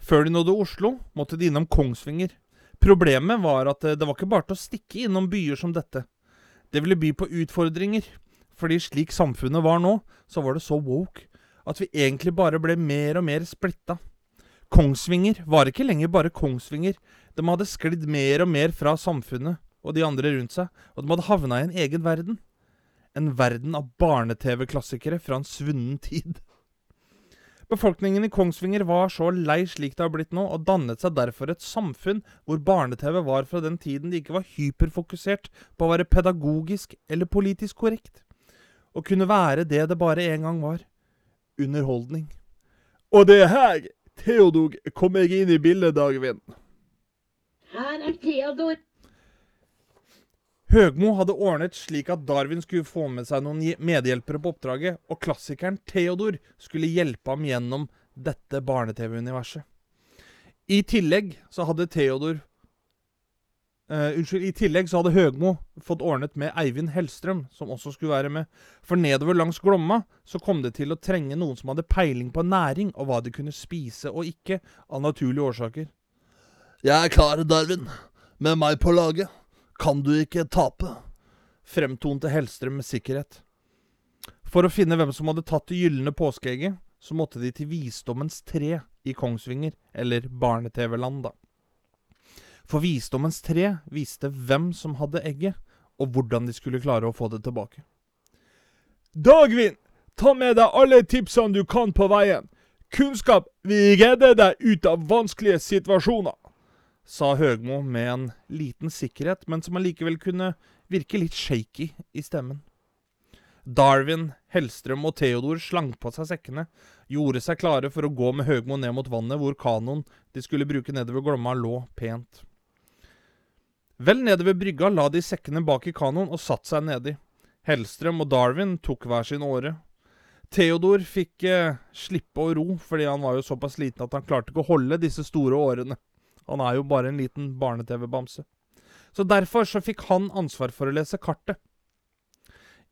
[SPEAKER 2] Før de nådde Oslo, måtte de innom Kongsvinger. Problemet var at eh, det var ikke bare til å stikke innom byer som dette. Det ville by på utfordringer. Fordi slik samfunnet var nå, så var det så woke at vi egentlig bare ble mer og mer splitta. Kongsvinger var ikke lenger bare Kongsvinger. De hadde sklidd mer og mer fra samfunnet og de andre rundt seg, og de hadde havna i en egen verden. En verden av barne-TV-klassikere fra en svunnen tid. Befolkningen i Kongsvinger var så lei slik det har blitt nå, og dannet seg derfor et samfunn hvor barne-TV var fra den tiden de ikke var hyperfokusert på å være pedagogisk eller politisk korrekt. Å kunne være det det bare en gang var. Underholdning. Og det er her Theodor kommer inn i bildet, Dagvin.
[SPEAKER 4] Her er Theodor.
[SPEAKER 2] Høgmo hadde ordnet slik at Darwin skulle få med seg noen medhjelpere på oppdraget, og klassikeren Theodor skulle hjelpe ham gjennom dette barne-TV-universet. I tillegg så hadde Theodor eh, Unnskyld, i tillegg så hadde Høgmo fått ordnet med Eivind Hellstrøm, som også skulle være med. For nedover langs Glomma så kom det til å trenge noen som hadde peiling på næring, og hva de kunne spise og ikke, av naturlige årsaker.
[SPEAKER 3] Jeg er klar, Darwin. Med meg på laget kan du ikke tape.
[SPEAKER 2] fremtonte Hellstrøm med sikkerhet. For å finne hvem som hadde tatt det gylne påskeegget, så måtte de til Visdommens tre i Kongsvinger, eller Barne-TV-land, da. For Visdommens tre viste hvem som hadde egget, og hvordan de skulle klare å få det tilbake. Dagvin, ta med deg alle tipsene du kan på veien. Kunnskap vil redde deg ut av vanskelige situasjoner sa Høgmo med en liten sikkerhet, men som allikevel kunne virke litt shaky i stemmen. Darwin, Hellstrøm og Theodor slang på seg sekkene, gjorde seg klare for å gå med Høgmo ned mot vannet hvor kanoen de skulle bruke nedover Glomma, lå pent. Vel nede ved brygga la de sekkene bak i kanoen og satte seg nedi. Hellstrøm og Darwin tok hver sin åre. Theodor fikk eh, slippe å ro, fordi han var jo såpass liten at han klarte ikke å holde disse store årene. Han er jo bare en liten barne-TV-bamse. Så derfor så fikk han ansvar for å lese kartet.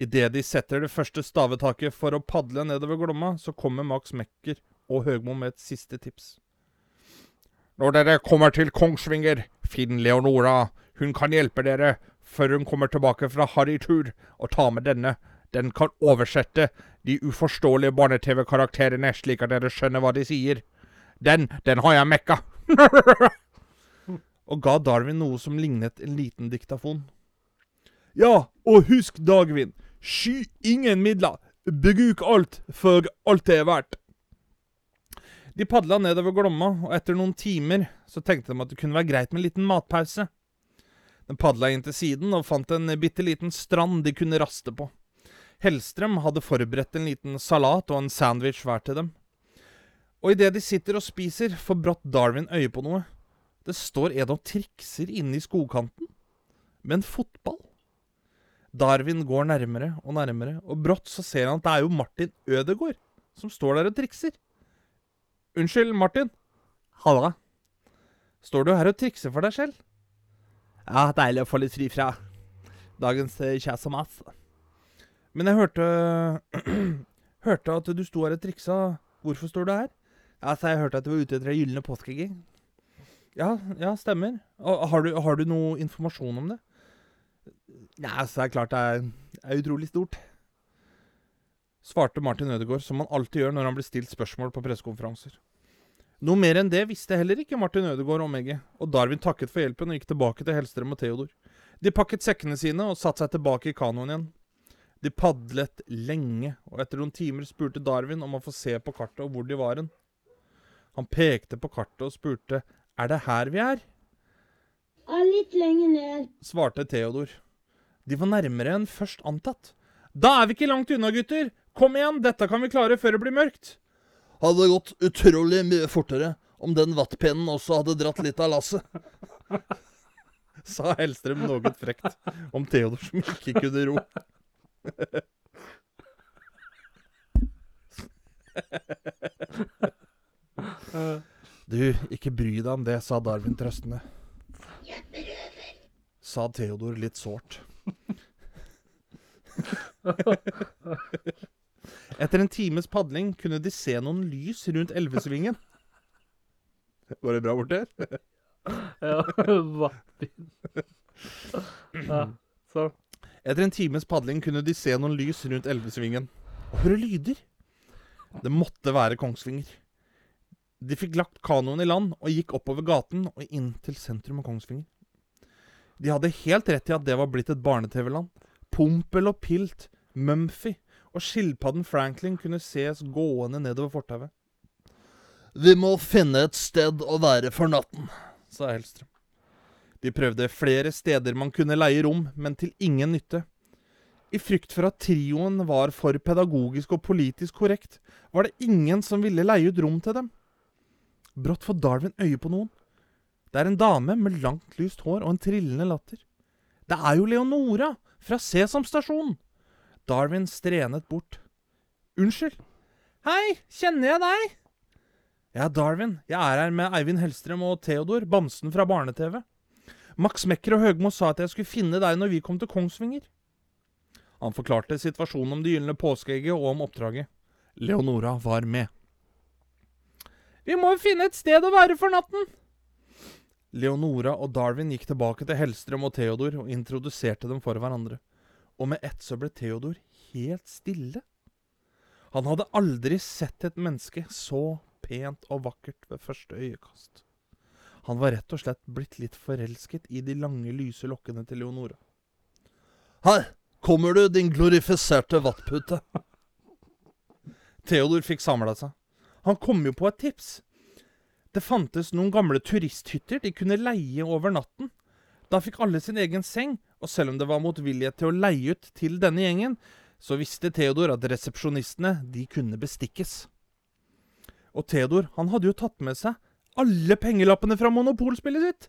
[SPEAKER 2] Idet de setter det første stavetaket for å padle nedover Glomma, så kommer Max Mekker og Høgmo med et siste tips. Når dere kommer til Kongsvinger, finn Leonora. Hun kan hjelpe dere før hun kommer tilbake fra harrytur, og ta med denne. Den kan oversette de uforståelige barne-TV-karakterene slik at dere skjønner hva de sier. Den, den har jeg mekka. og ga Darwin noe som lignet en liten diktafon. Ja, og husk, Dagvin, sky ingen midler. Bruk alt for alt det er verdt. De padla nedover Glomma, og etter noen timer så tenkte de at det kunne være greit med en liten matpause. De padla inn til siden og fant en bitte liten strand de kunne raste på. Hellstrøm hadde forberedt en liten salat og en sandwich hver til dem. Og idet de sitter og spiser, får brått Darwin øye på noe. Det står en og trikser inne i skogkanten. Med en fotball. Darwin går nærmere og nærmere, og brått så ser han at det er jo Martin Ødegaard som står der og trikser. Unnskyld, Martin. Halla. Står du her og trikser for deg selv? Ja, deilig å få litt fri fra dagens kjæs kjas og mas. Men jeg hørte Hørte at du sto her og triksa. Hvorfor står du her? Ja, så jeg hørte at du var ute etter ei gylne påskeegg. Ja, ja, stemmer. Og har du, har du noe informasjon om det? Nei, så er det klart det er, er utrolig stort. Svarte Martin Ødegaard, som han alltid gjør når han blir stilt spørsmål på pressekonferanser. Noe mer enn det visste heller ikke Martin Ødegaard om egget, og Darwin takket for hjelpen og gikk tilbake til Hellstrøm og Theodor. De pakket sekkene sine og satte seg tilbake i kanoen igjen. De padlet lenge, og etter noen timer spurte Darwin om å få se på kartet og hvor de var hen. Han pekte på kartet og spurte er det her vi er,
[SPEAKER 4] Ja, litt lenger ned.
[SPEAKER 2] svarte Theodor. De var nærmere enn først antatt. Da er vi ikke langt unna, gutter! Kom igjen, dette kan vi klare før det blir mørkt.
[SPEAKER 3] Hadde det gått utrolig mye fortere om den vattpennen også hadde dratt litt av lasset.
[SPEAKER 2] Sa Hellstrøm noe frekt om Theodor som ikke kunne ro. Du, ikke bry deg om det, sa Darwin trøstende. Sa Theodor litt sårt. Etter en times padling kunne de se noen lys rundt elvesvingen. Går det bra borti her?
[SPEAKER 1] Ja, Martin. Ja, så.
[SPEAKER 2] Etter en times padling kunne de se noen lys rundt elvesvingen. Og høre lyder. Det måtte være Kongsvinger. De fikk lagt kanoen i land og gikk oppover gaten og inn til sentrum av Kongsvinger. De hadde helt rett i at det var blitt et barne-TV-land. Pompel og Pilt, Mumphy og skilpadden Franklin kunne ses gående nedover fortauet.
[SPEAKER 3] Vi må finne et sted å være for natten.
[SPEAKER 2] sa Hellstrøm. De prøvde flere steder man kunne leie rom, men til ingen nytte. I frykt for at trioen var for pedagogisk og politisk korrekt, var det ingen som ville leie ut rom til dem. Brått får Darwin øye på noen. Det er en dame med langt lyst hår og en trillende latter. Det er jo Leonora fra Sesam stasjon! Darwin strenet bort. Unnskyld? Hei, kjenner jeg deg? Jeg er Darwin. Jeg er her med Eivind Hellstrøm og Theodor, bamsen fra barne-TV. Max Mekker og Høgmo sa at jeg skulle finne deg når vi kom til Kongsvinger. Han forklarte situasjonen om det gylne påskeegget og om oppdraget. Leonora var med. Vi må jo finne et sted å være for natten! Leonora og Darwin gikk tilbake til Hellstrøm og Theodor og introduserte dem for hverandre. Og med ett så ble Theodor helt stille. Han hadde aldri sett et menneske så pent og vakkert ved første øyekast. Han var rett og slett blitt litt forelsket i de lange, lyse lokkene til Leonora.
[SPEAKER 3] Her kommer du, din glorifiserte vattpute.
[SPEAKER 2] Theodor fikk samla seg. Han kom jo på et tips. Det fantes noen gamle turisthytter de kunne leie over natten. Da fikk alle sin egen seng, og selv om det var motvillighet til å leie ut til denne gjengen, så visste Theodor at resepsjonistene, de kunne bestikkes. Og Theodor, han hadde jo tatt med seg alle pengelappene fra monopolspillet sitt.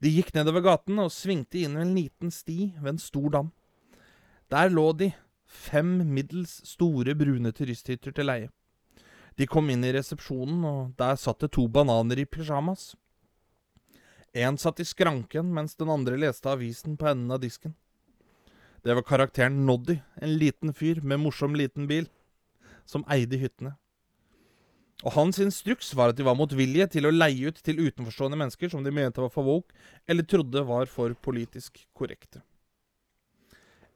[SPEAKER 2] De gikk nedover gaten og svingte inn en liten sti ved en stor dam. Der lå de, fem middels store brune turisthytter til leie. De kom inn i resepsjonen, og der satt det to bananer i pysjamas. En satt i skranken, mens den andre leste avisen på enden av disken. Det var karakteren Noddy, en liten fyr med morsom liten bil, som eide hyttene. Og hans instruks var at de var motvillige til å leie ut til utenforstående mennesker som de mente var for woke, eller trodde var for politisk korrekte.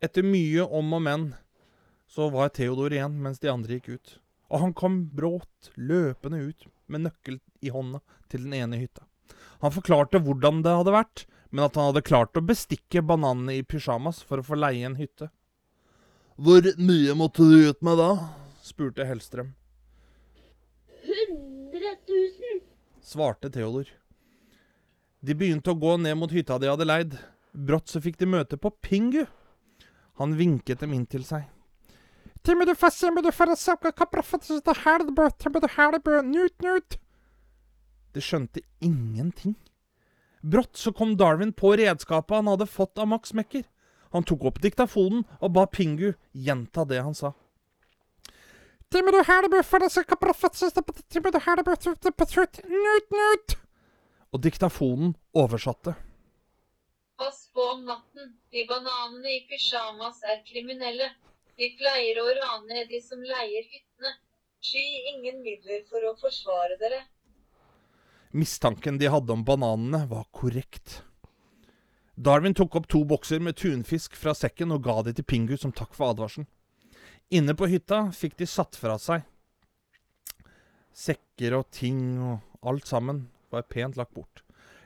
[SPEAKER 2] Etter mye om og men så var Theodor igjen mens de andre gikk ut. Og han kom brått løpende ut med nøkkel i hånda til den ene hytta. Han forklarte hvordan det hadde vært, men at han hadde klart å bestikke bananene i pysjamas for å få leie en hytte. Hvor mye måtte du ut med da? spurte Hellstrøm.
[SPEAKER 4] 100 000.
[SPEAKER 2] svarte Theodor. De begynte å gå ned mot hytta de hadde leid. Brått så fikk de møte på Pingu. Han vinket dem inn til seg. De skjønte ingenting. Brått så kom Darwin på redskapet han hadde fått av Max Mekker. Han tok opp diktafonen og ba Pingu gjenta det han sa. Og diktafonen oversatte.
[SPEAKER 5] Pass på om natten. De bananene i pysjamas er kriminelle. De pleier å rane de som leier hyttene. Sky ingen midler for å forsvare dere.
[SPEAKER 2] Mistanken de hadde om bananene, var korrekt. Darwin tok opp to bokser med tunfisk fra sekken og ga de til Pingu som takk for advarselen. Inne på hytta fikk de satt fra seg sekker og ting, og alt sammen var pent lagt bort.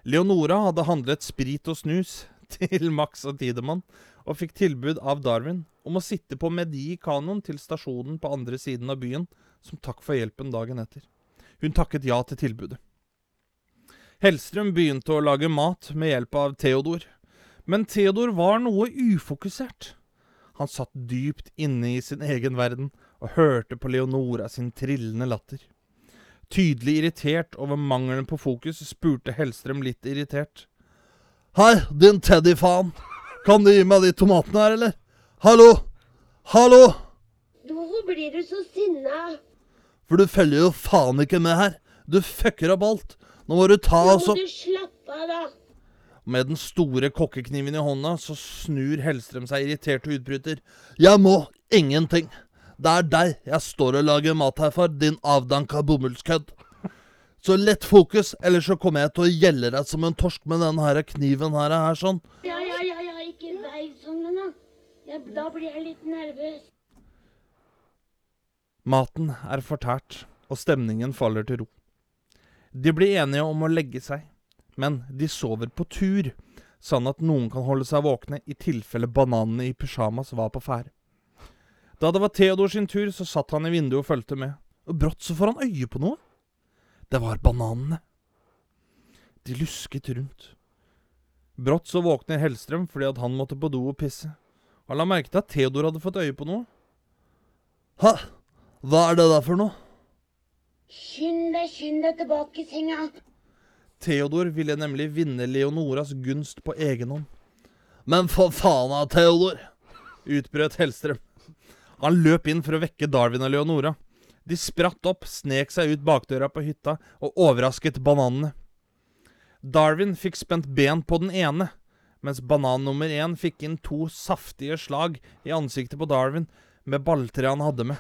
[SPEAKER 2] Leonora hadde handlet sprit og snus til Max og Tidemann, og fikk tilbud av Darwin om å sitte på med de i kanoen til stasjonen på andre siden av byen, som takk for hjelpen dagen etter. Hun takket ja til tilbudet. Hellstrøm begynte å lage mat med hjelp av Theodor, men Theodor var noe ufokusert. Han satt dypt inne i sin egen verden og hørte på Leonora sin trillende latter. Tydelig irritert over mangelen på fokus spurte Hellstrøm litt irritert. Hei, din teddyfaen. Kan du gi meg de tomatene her, eller? Hallo? Hallo?
[SPEAKER 4] Hvorfor blir du så sinna?
[SPEAKER 2] For du følger jo faen ikke med her. Du fucker opp alt. Nå må du ta og så
[SPEAKER 4] du slappe av, da.
[SPEAKER 2] Med den store kokkekniven i hånda så snur Hellstrøm seg irritert og utbryter. Jeg må ingenting. Det er deg jeg står og lager mat her for, din avdanka bomullskødd. Så lett fokus, ellers så kommer jeg til å gjelde deg som en torsk med den her kniven her, her sånn.
[SPEAKER 4] Ja, ja, ja, ja, ikke vei sånn, da. Ja, da blir jeg litt nervøs.
[SPEAKER 2] Maten er fortært, og stemningen faller til ro. De blir enige om å legge seg, men de sover på tur, sånn at noen kan holde seg våkne i tilfelle bananene i pysjamas var på ferde. Da det var Theodor sin tur, så satt han i vinduet og fulgte med, og brått så får han øye på noe. Det var bananene. De lusket rundt. Brått så våkner Hellstrøm fordi at han måtte på do og pisse. Han la merke til at Theodor hadde fått øye på noe. Hæ? Hva er det der for noe?
[SPEAKER 4] Skynd deg, skynd deg tilbake i senga.
[SPEAKER 2] Theodor ville nemlig vinne Leonoras gunst på egen hånd. Men for faen av Theodor! utbrøt Hellstrøm. Han løp inn for å vekke Darwin og Leonora. De spratt opp, snek seg ut bakdøra på hytta og overrasket bananene. Darwin fikk spent ben på den ene, mens banan nummer én fikk inn to saftige slag i ansiktet på Darwin med balltreet han hadde med.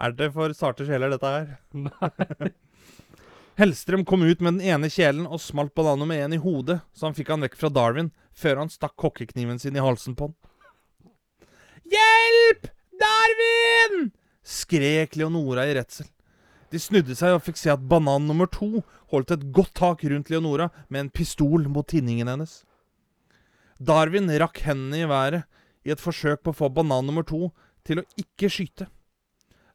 [SPEAKER 2] Er det for sarte sjeler, dette her? Nei. Hellstrøm kom ut med den ene kjelen og smalt bananen med én i hodet, så han fikk han vekk fra Darwin, før han stakk kokkekniven sin i halsen på han. Hjelp! Darwin! skrek Leonora i redsel. De snudde seg og fikk se at banan nummer to holdt et godt tak rundt Leonora med en pistol mot tinningen hennes. Darwin rakk hendene i været i et forsøk på å få banan nummer to til å ikke skyte.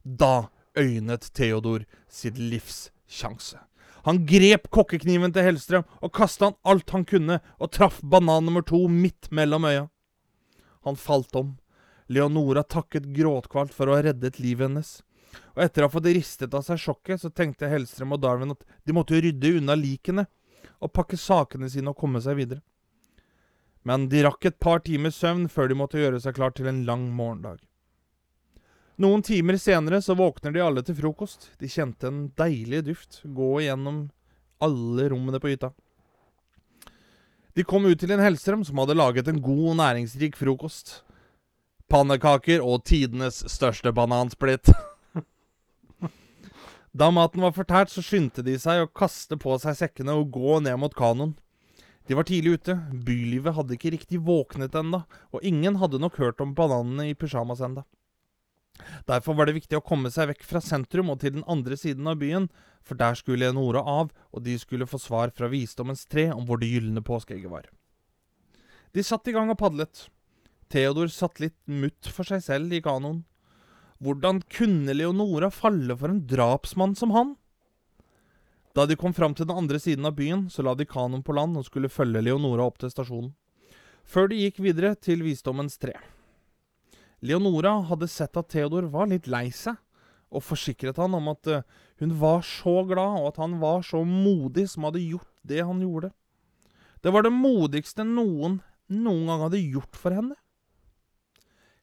[SPEAKER 2] Da øynet Theodor sitt livs sjanse. Han grep kokkekniven til Hellstrøm og kasta han alt han kunne, og traff banan nummer to midt mellom øya. Han falt om. Leonora takket gråtkvalt for å ha reddet livet hennes. Og etter å ha fått ristet av seg sjokket, så tenkte Hellstrøm og Darwin at de måtte rydde unna likene og pakke sakene sine og komme seg videre. Men de rakk et par timers søvn før de måtte gjøre seg klar til en lang morgendag. Noen timer senere så våkner de alle til frokost. De kjente en deilig duft gå igjennom alle rommene på hytta. De kom ut til en Hellstrøm som hadde laget en god og næringsrik frokost. Pannekaker og tidenes største banansplitt. Da maten var fortært, så skyndte de seg å kaste på seg sekkene og gå ned mot kanoen. De var tidlig ute, bylivet hadde ikke riktig våknet enda, og ingen hadde nok hørt om bananene i pysjamas enda. Derfor var det viktig å komme seg vekk fra sentrum og til den andre siden av byen, for der skulle Leonora av, og de skulle få svar fra visdommens tre om hvor det gylne påskeegget var. De satt i gang og padlet. Theodor satt litt mutt for seg selv i kanoen. Hvordan kunne Leonora falle for en drapsmann som han? Da de kom fram til den andre siden av byen, så la de kanoen på land og skulle følge Leonora opp til stasjonen. Før de gikk videre til Visdommens tre. Leonora hadde sett at Theodor var litt lei seg, og forsikret han om at eh, hun var så glad, og at han var så modig som hadde gjort det han gjorde. Det var det modigste noen noen gang hadde gjort for henne.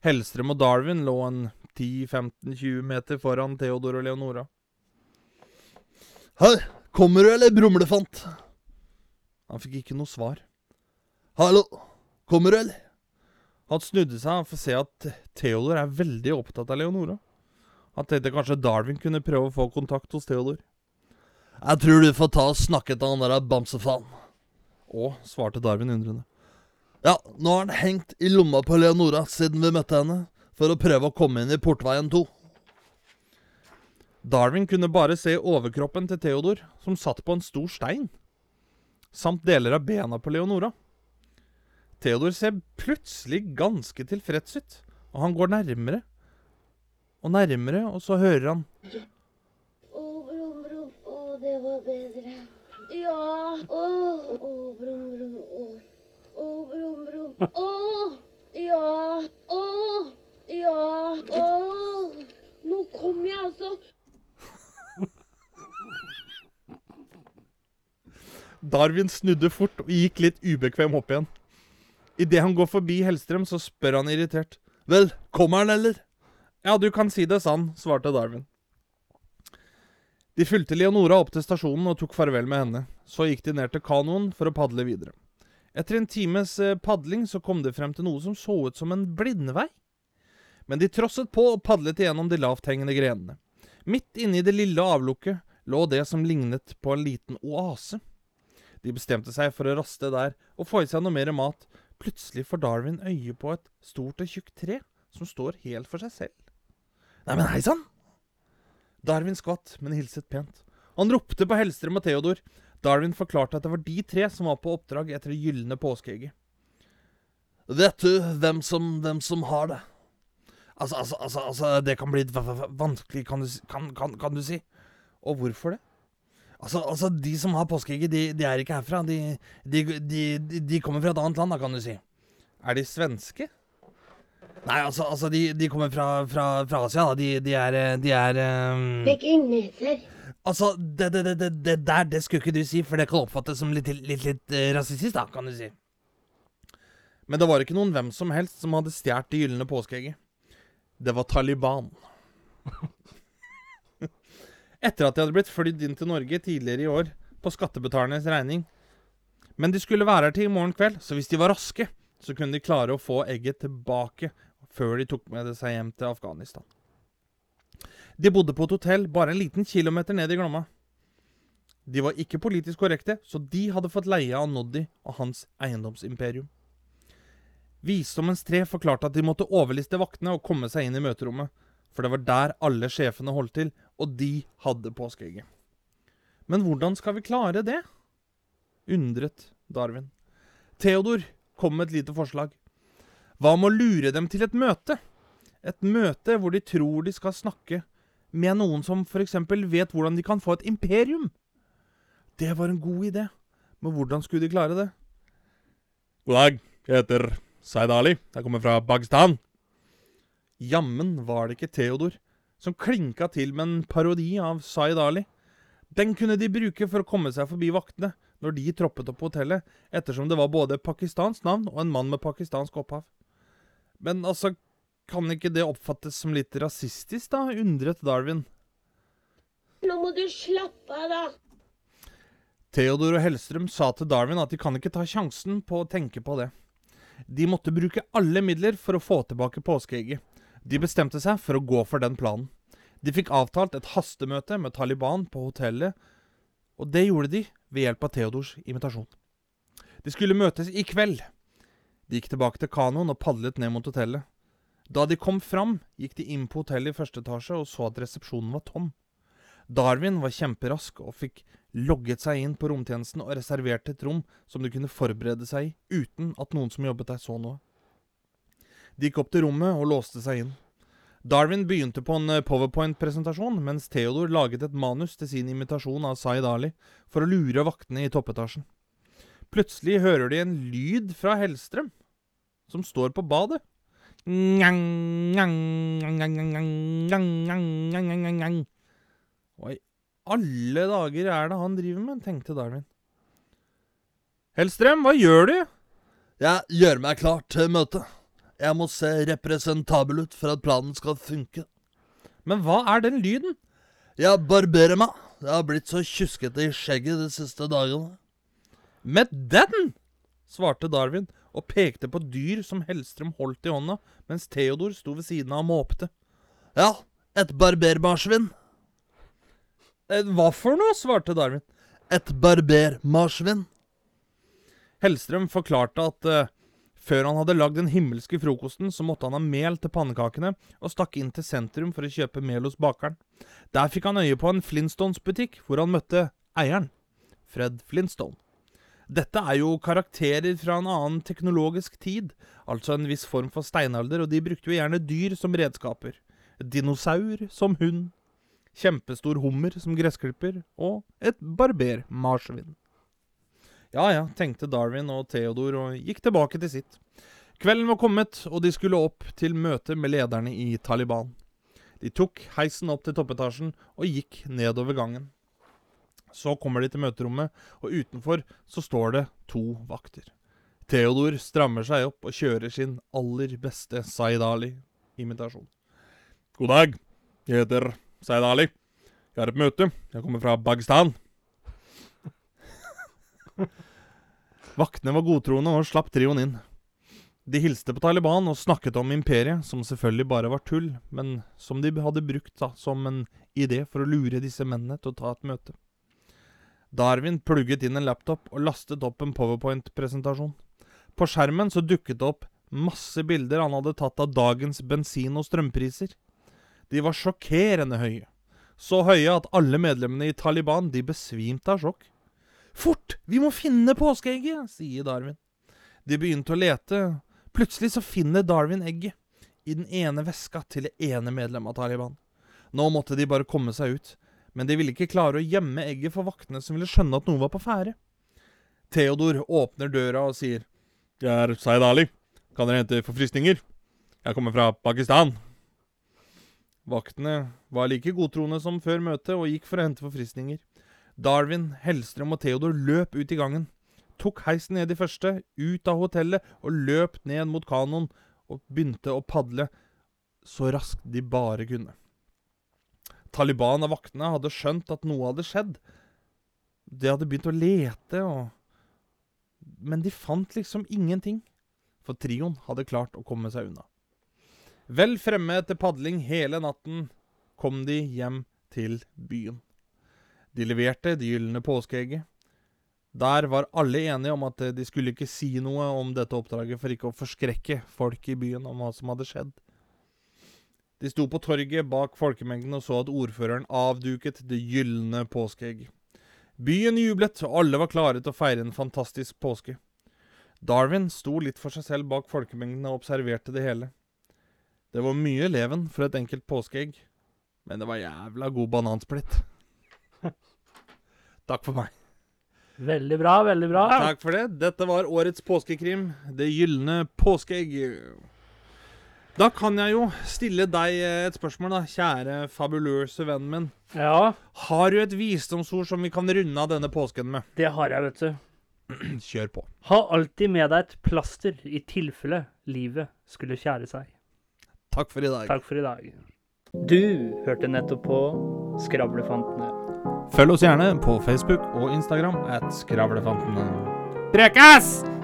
[SPEAKER 2] Hellstrøm og Darwin lå en 10-15-20 meter foran Theodor og Leonora.
[SPEAKER 3] Hei, kommer du, eller brumlefant?
[SPEAKER 2] Han fikk ikke noe svar.
[SPEAKER 3] Hallo, kommer du, eller?
[SPEAKER 2] Han snudde seg for å se at Theodor er veldig opptatt av Leonora. Han tenkte kanskje Darwin kunne prøve å få kontakt hos Theodor.
[SPEAKER 3] Jeg tror du får ta og snakke til han der bamsefaen.
[SPEAKER 2] Å, svarte Darwin undrende.
[SPEAKER 3] Ja, nå har han hengt i lomma på Leonora siden vi møtte henne, for å prøve å komme inn i portveien to.
[SPEAKER 2] Darwin kunne bare se overkroppen til Theodor, som satt på en stor stein, samt deler av bena på Leonora. Theodor ser plutselig ganske tilfreds ut, og han går nærmere og nærmere, og så hører han
[SPEAKER 4] Å, brum, brum. Å, det var bedre. Ja. Å, å, brum, brum. Å, å, brum, brum. Å, ja. Å, ja. Å. Nå kom jeg, altså.
[SPEAKER 2] Darwin snudde fort og gikk litt ubekvem opp igjen. Idet han går forbi Hellstrøm, så spør han irritert.
[SPEAKER 3] Vel, kommer han, eller?
[SPEAKER 2] Ja, du kan si det sann, svarte Darwin. De fulgte Leonora opp til stasjonen og tok farvel med henne. Så gikk de ned til kanoen for å padle videre. Etter en times eh, padling så kom de frem til noe som så ut som en blindvei. Men de trosset på og padlet igjennom de lavthengende grenene. Midt inne i det lille avlukket lå det som lignet på en liten oase. De bestemte seg for å raste der og få i seg noe mer mat. Plutselig får Darwin øye på et stort og tjukt tre som står helt for seg selv.
[SPEAKER 3] Neimen, hei sann!
[SPEAKER 2] Darwin skvatt, men hilset pent. Han ropte på Hellstrøm og Theodor. Darwin forklarte at det var de tre som var på oppdrag etter det gylne påskeegget.
[SPEAKER 3] Vet du hvem som, hvem som har det? Altså, altså, altså, altså det kan bli vanskelig, kan kan, kan, kan du si.
[SPEAKER 2] Og hvorfor det?
[SPEAKER 3] Altså, altså, de som har påskeegget, de, de er ikke herfra. De, de, de, de, de kommer fra et annet land, da, kan du si.
[SPEAKER 2] Er de svenske?
[SPEAKER 3] Nei, altså, altså de, de kommer fra, fra, fra Asia, da. De, de er eh, De er um,
[SPEAKER 4] Pekineser.
[SPEAKER 3] Altså, det, det, det, det, det der, det skulle ikke du si, for det kan oppfattes som litt, litt, litt eh, rasistisk, da, kan du si.
[SPEAKER 2] Men det var ikke noen hvem som helst som hadde stjålet det gylne påskeegget. Det var Taliban. Etter at de hadde blitt flydd inn til Norge tidligere i år, på skattebetalernes regning. Men de skulle være her til i morgen kveld, så hvis de var raske, så kunne de klare å få egget tilbake før de tok med det seg hjem til Afghanistan. De bodde på et hotell bare en liten kilometer ned i Glomma. De var ikke politisk korrekte, så de hadde fått leie av Noddi og hans eiendomsimperium. Visdommens tre forklarte at de måtte overliste vaktene og komme seg inn i møterommet, for det var der alle sjefene holdt til, og de hadde påskeegget. Men hvordan skal vi klare det? undret Darwin. Theodor kom med et lite forslag. Hva med å lure dem til et møte? Et møte hvor de tror de skal snakke med noen som f.eks. vet hvordan de kan få et imperium. Det var en god idé, men hvordan skulle de klare det? God dag, jeg heter Zaid Ali. Jeg kommer fra Pakistan. Jammen var det ikke Theodor som klinka til med en parodi av Zaid Ali. Den kunne de bruke for å komme seg forbi vaktene når de troppet opp på hotellet, ettersom det var både pakistansk navn og en mann med pakistansk opphav. Men altså, kan ikke det oppfattes som litt rasistisk, da? undret Darwin.
[SPEAKER 4] Nå må du slappe av, da.
[SPEAKER 2] Theodor og Hellstrøm sa til Darwin at de kan ikke ta sjansen på å tenke på det. De måtte bruke alle midler for å få tilbake påskeegget. De bestemte seg for å gå for den planen. De fikk avtalt et hastemøte med Taliban på hotellet, og det gjorde de ved hjelp av Theodors invitasjon. De skulle møtes i kveld. De gikk tilbake til kanoen og padlet ned mot hotellet. Da de kom fram, gikk de inn på hotellet i første etasje og så at resepsjonen var tom. Darwin var kjemperask og fikk logget seg inn på romtjenesten og reserverte et rom som de kunne forberede seg i, uten at noen som jobbet der, så noe. De gikk opp til rommet og låste seg inn. Darwin begynte på en eh, powerpoint-presentasjon, mens Theodor laget et manus til sin imitasjon av Zaid Ali for å lure vaktene i toppetasjen. Plutselig hører de en lyd fra Hellstrøm, som står på badet. Hva i alle dager er det han driver med, tenkte Darwin. Hellstrøm, hva gjør du?
[SPEAKER 3] Jeg gjør meg klar til møtet. Jeg må se representabel ut for at planen skal funke.
[SPEAKER 2] Men hva er den lyden?
[SPEAKER 3] Jeg barberer meg. Jeg har blitt så tjuskete i skjegget de siste dagene.
[SPEAKER 2] Med den! svarte Darwin og pekte på dyr som Hellstrøm holdt i hånda, mens Theodor sto ved siden av og måpte.
[SPEAKER 3] Ja, et barbermarsvin.
[SPEAKER 2] Eh, hva for noe? svarte Darwin.
[SPEAKER 3] Et barbermarsvin.
[SPEAKER 2] Hellstrøm forklarte at eh, før han hadde lagd den himmelske frokosten, så måtte han ha mel til pannekakene, og stakk inn til sentrum for å kjøpe mel hos bakeren. Der fikk han øye på en Flintstones-butikk, hvor han møtte eieren, Fred Flintstone. Dette er jo karakterer fra en annen teknologisk tid, altså en viss form for steinalder, og de brukte jo gjerne dyr som redskaper. Dinosaur som hund, kjempestor hummer som gressklipper, og et barbermarsvin. Ja ja, tenkte Darwin og Theodor og gikk tilbake til sitt. Kvelden var kommet, og de skulle opp til møte med lederne i Taliban. De tok heisen opp til toppetasjen og gikk nedover gangen. Så kommer de til møterommet, og utenfor så står det to vakter. Theodor strammer seg opp og kjører sin aller beste Zaid Ali-imitasjon. God dag, jeg heter Zaid Ali. Jeg har et møte. Jeg kommer fra Bagstan. Vaktene var godtroende og slapp trioen inn. De hilste på Taliban og snakket om imperiet, som selvfølgelig bare var tull, men som de hadde brukt da, som en idé for å lure disse mennene til å ta et møte. Darwin plugget inn en laptop og lastet opp en powerpoint-presentasjon. På skjermen så dukket det opp masse bilder han hadde tatt av dagens bensin- og strømpriser. De var sjokkerende høye. Så høye at alle medlemmene i Taliban de besvimte av sjokk. Fort! Vi må finne påskeegget! sier Darwin. De begynte å lete. Plutselig så finner Darwin egget. I den ene veska til det ene medlemmet av Taliban. Nå måtte de bare komme seg ut. Men de ville ikke klare å gjemme egget for vaktene som ville skjønne at noe var på ferde. Theodor åpner døra og sier Jeg er Zaid Ali. Kan dere hente forfriskninger? Jeg kommer fra Pakistan. Vaktene var like godtroende som før møtet og gikk for å hente forfriskninger. Darwin, Hellstrøm og Theodor løp ut i gangen. Tok heisen ned i første, ut av hotellet og løp ned mot kanoen og begynte å padle så raskt de bare kunne. Taliban og vaktene hadde skjønt at noe hadde skjedd. De hadde begynt å lete, og Men de fant liksom ingenting. For trioen hadde klart å komme seg unna. Vel fremme etter padling hele natten kom de hjem til byen. De leverte det gylne påskeegget. Der var alle enige om at de skulle ikke si noe om dette oppdraget for ikke å forskrekke folk i byen om hva som hadde skjedd. De sto på torget bak folkemengden og så at ordføreren avduket det gylne påskeegg. Byen jublet, og alle var klare til å feire en fantastisk påske. Darwin sto litt for seg selv bak folkemengden og observerte det hele. Det var mye leven for et enkelt påskeegg, men det var jævla god banansplitt. Takk for meg.
[SPEAKER 1] Veldig bra, veldig bra.
[SPEAKER 2] Takk for det. Dette var årets påskekrim, Det gylne påskeegg. Da kan jeg jo stille deg et spørsmål, da, kjære fabuløse vennen min.
[SPEAKER 1] Ja,
[SPEAKER 2] Har du et visdomsord som vi kan runde av denne påsken med?
[SPEAKER 1] det har jeg, vet du.
[SPEAKER 2] Kjør på.
[SPEAKER 1] Ha alltid med deg et plaster i tilfelle livet skulle kjære seg.
[SPEAKER 2] Takk for i dag.
[SPEAKER 1] Takk for i dag. Du hørte nettopp på Skravlefantene.
[SPEAKER 2] Følg oss gjerne på Facebook og Instagram at Skravlefantene. Prekas!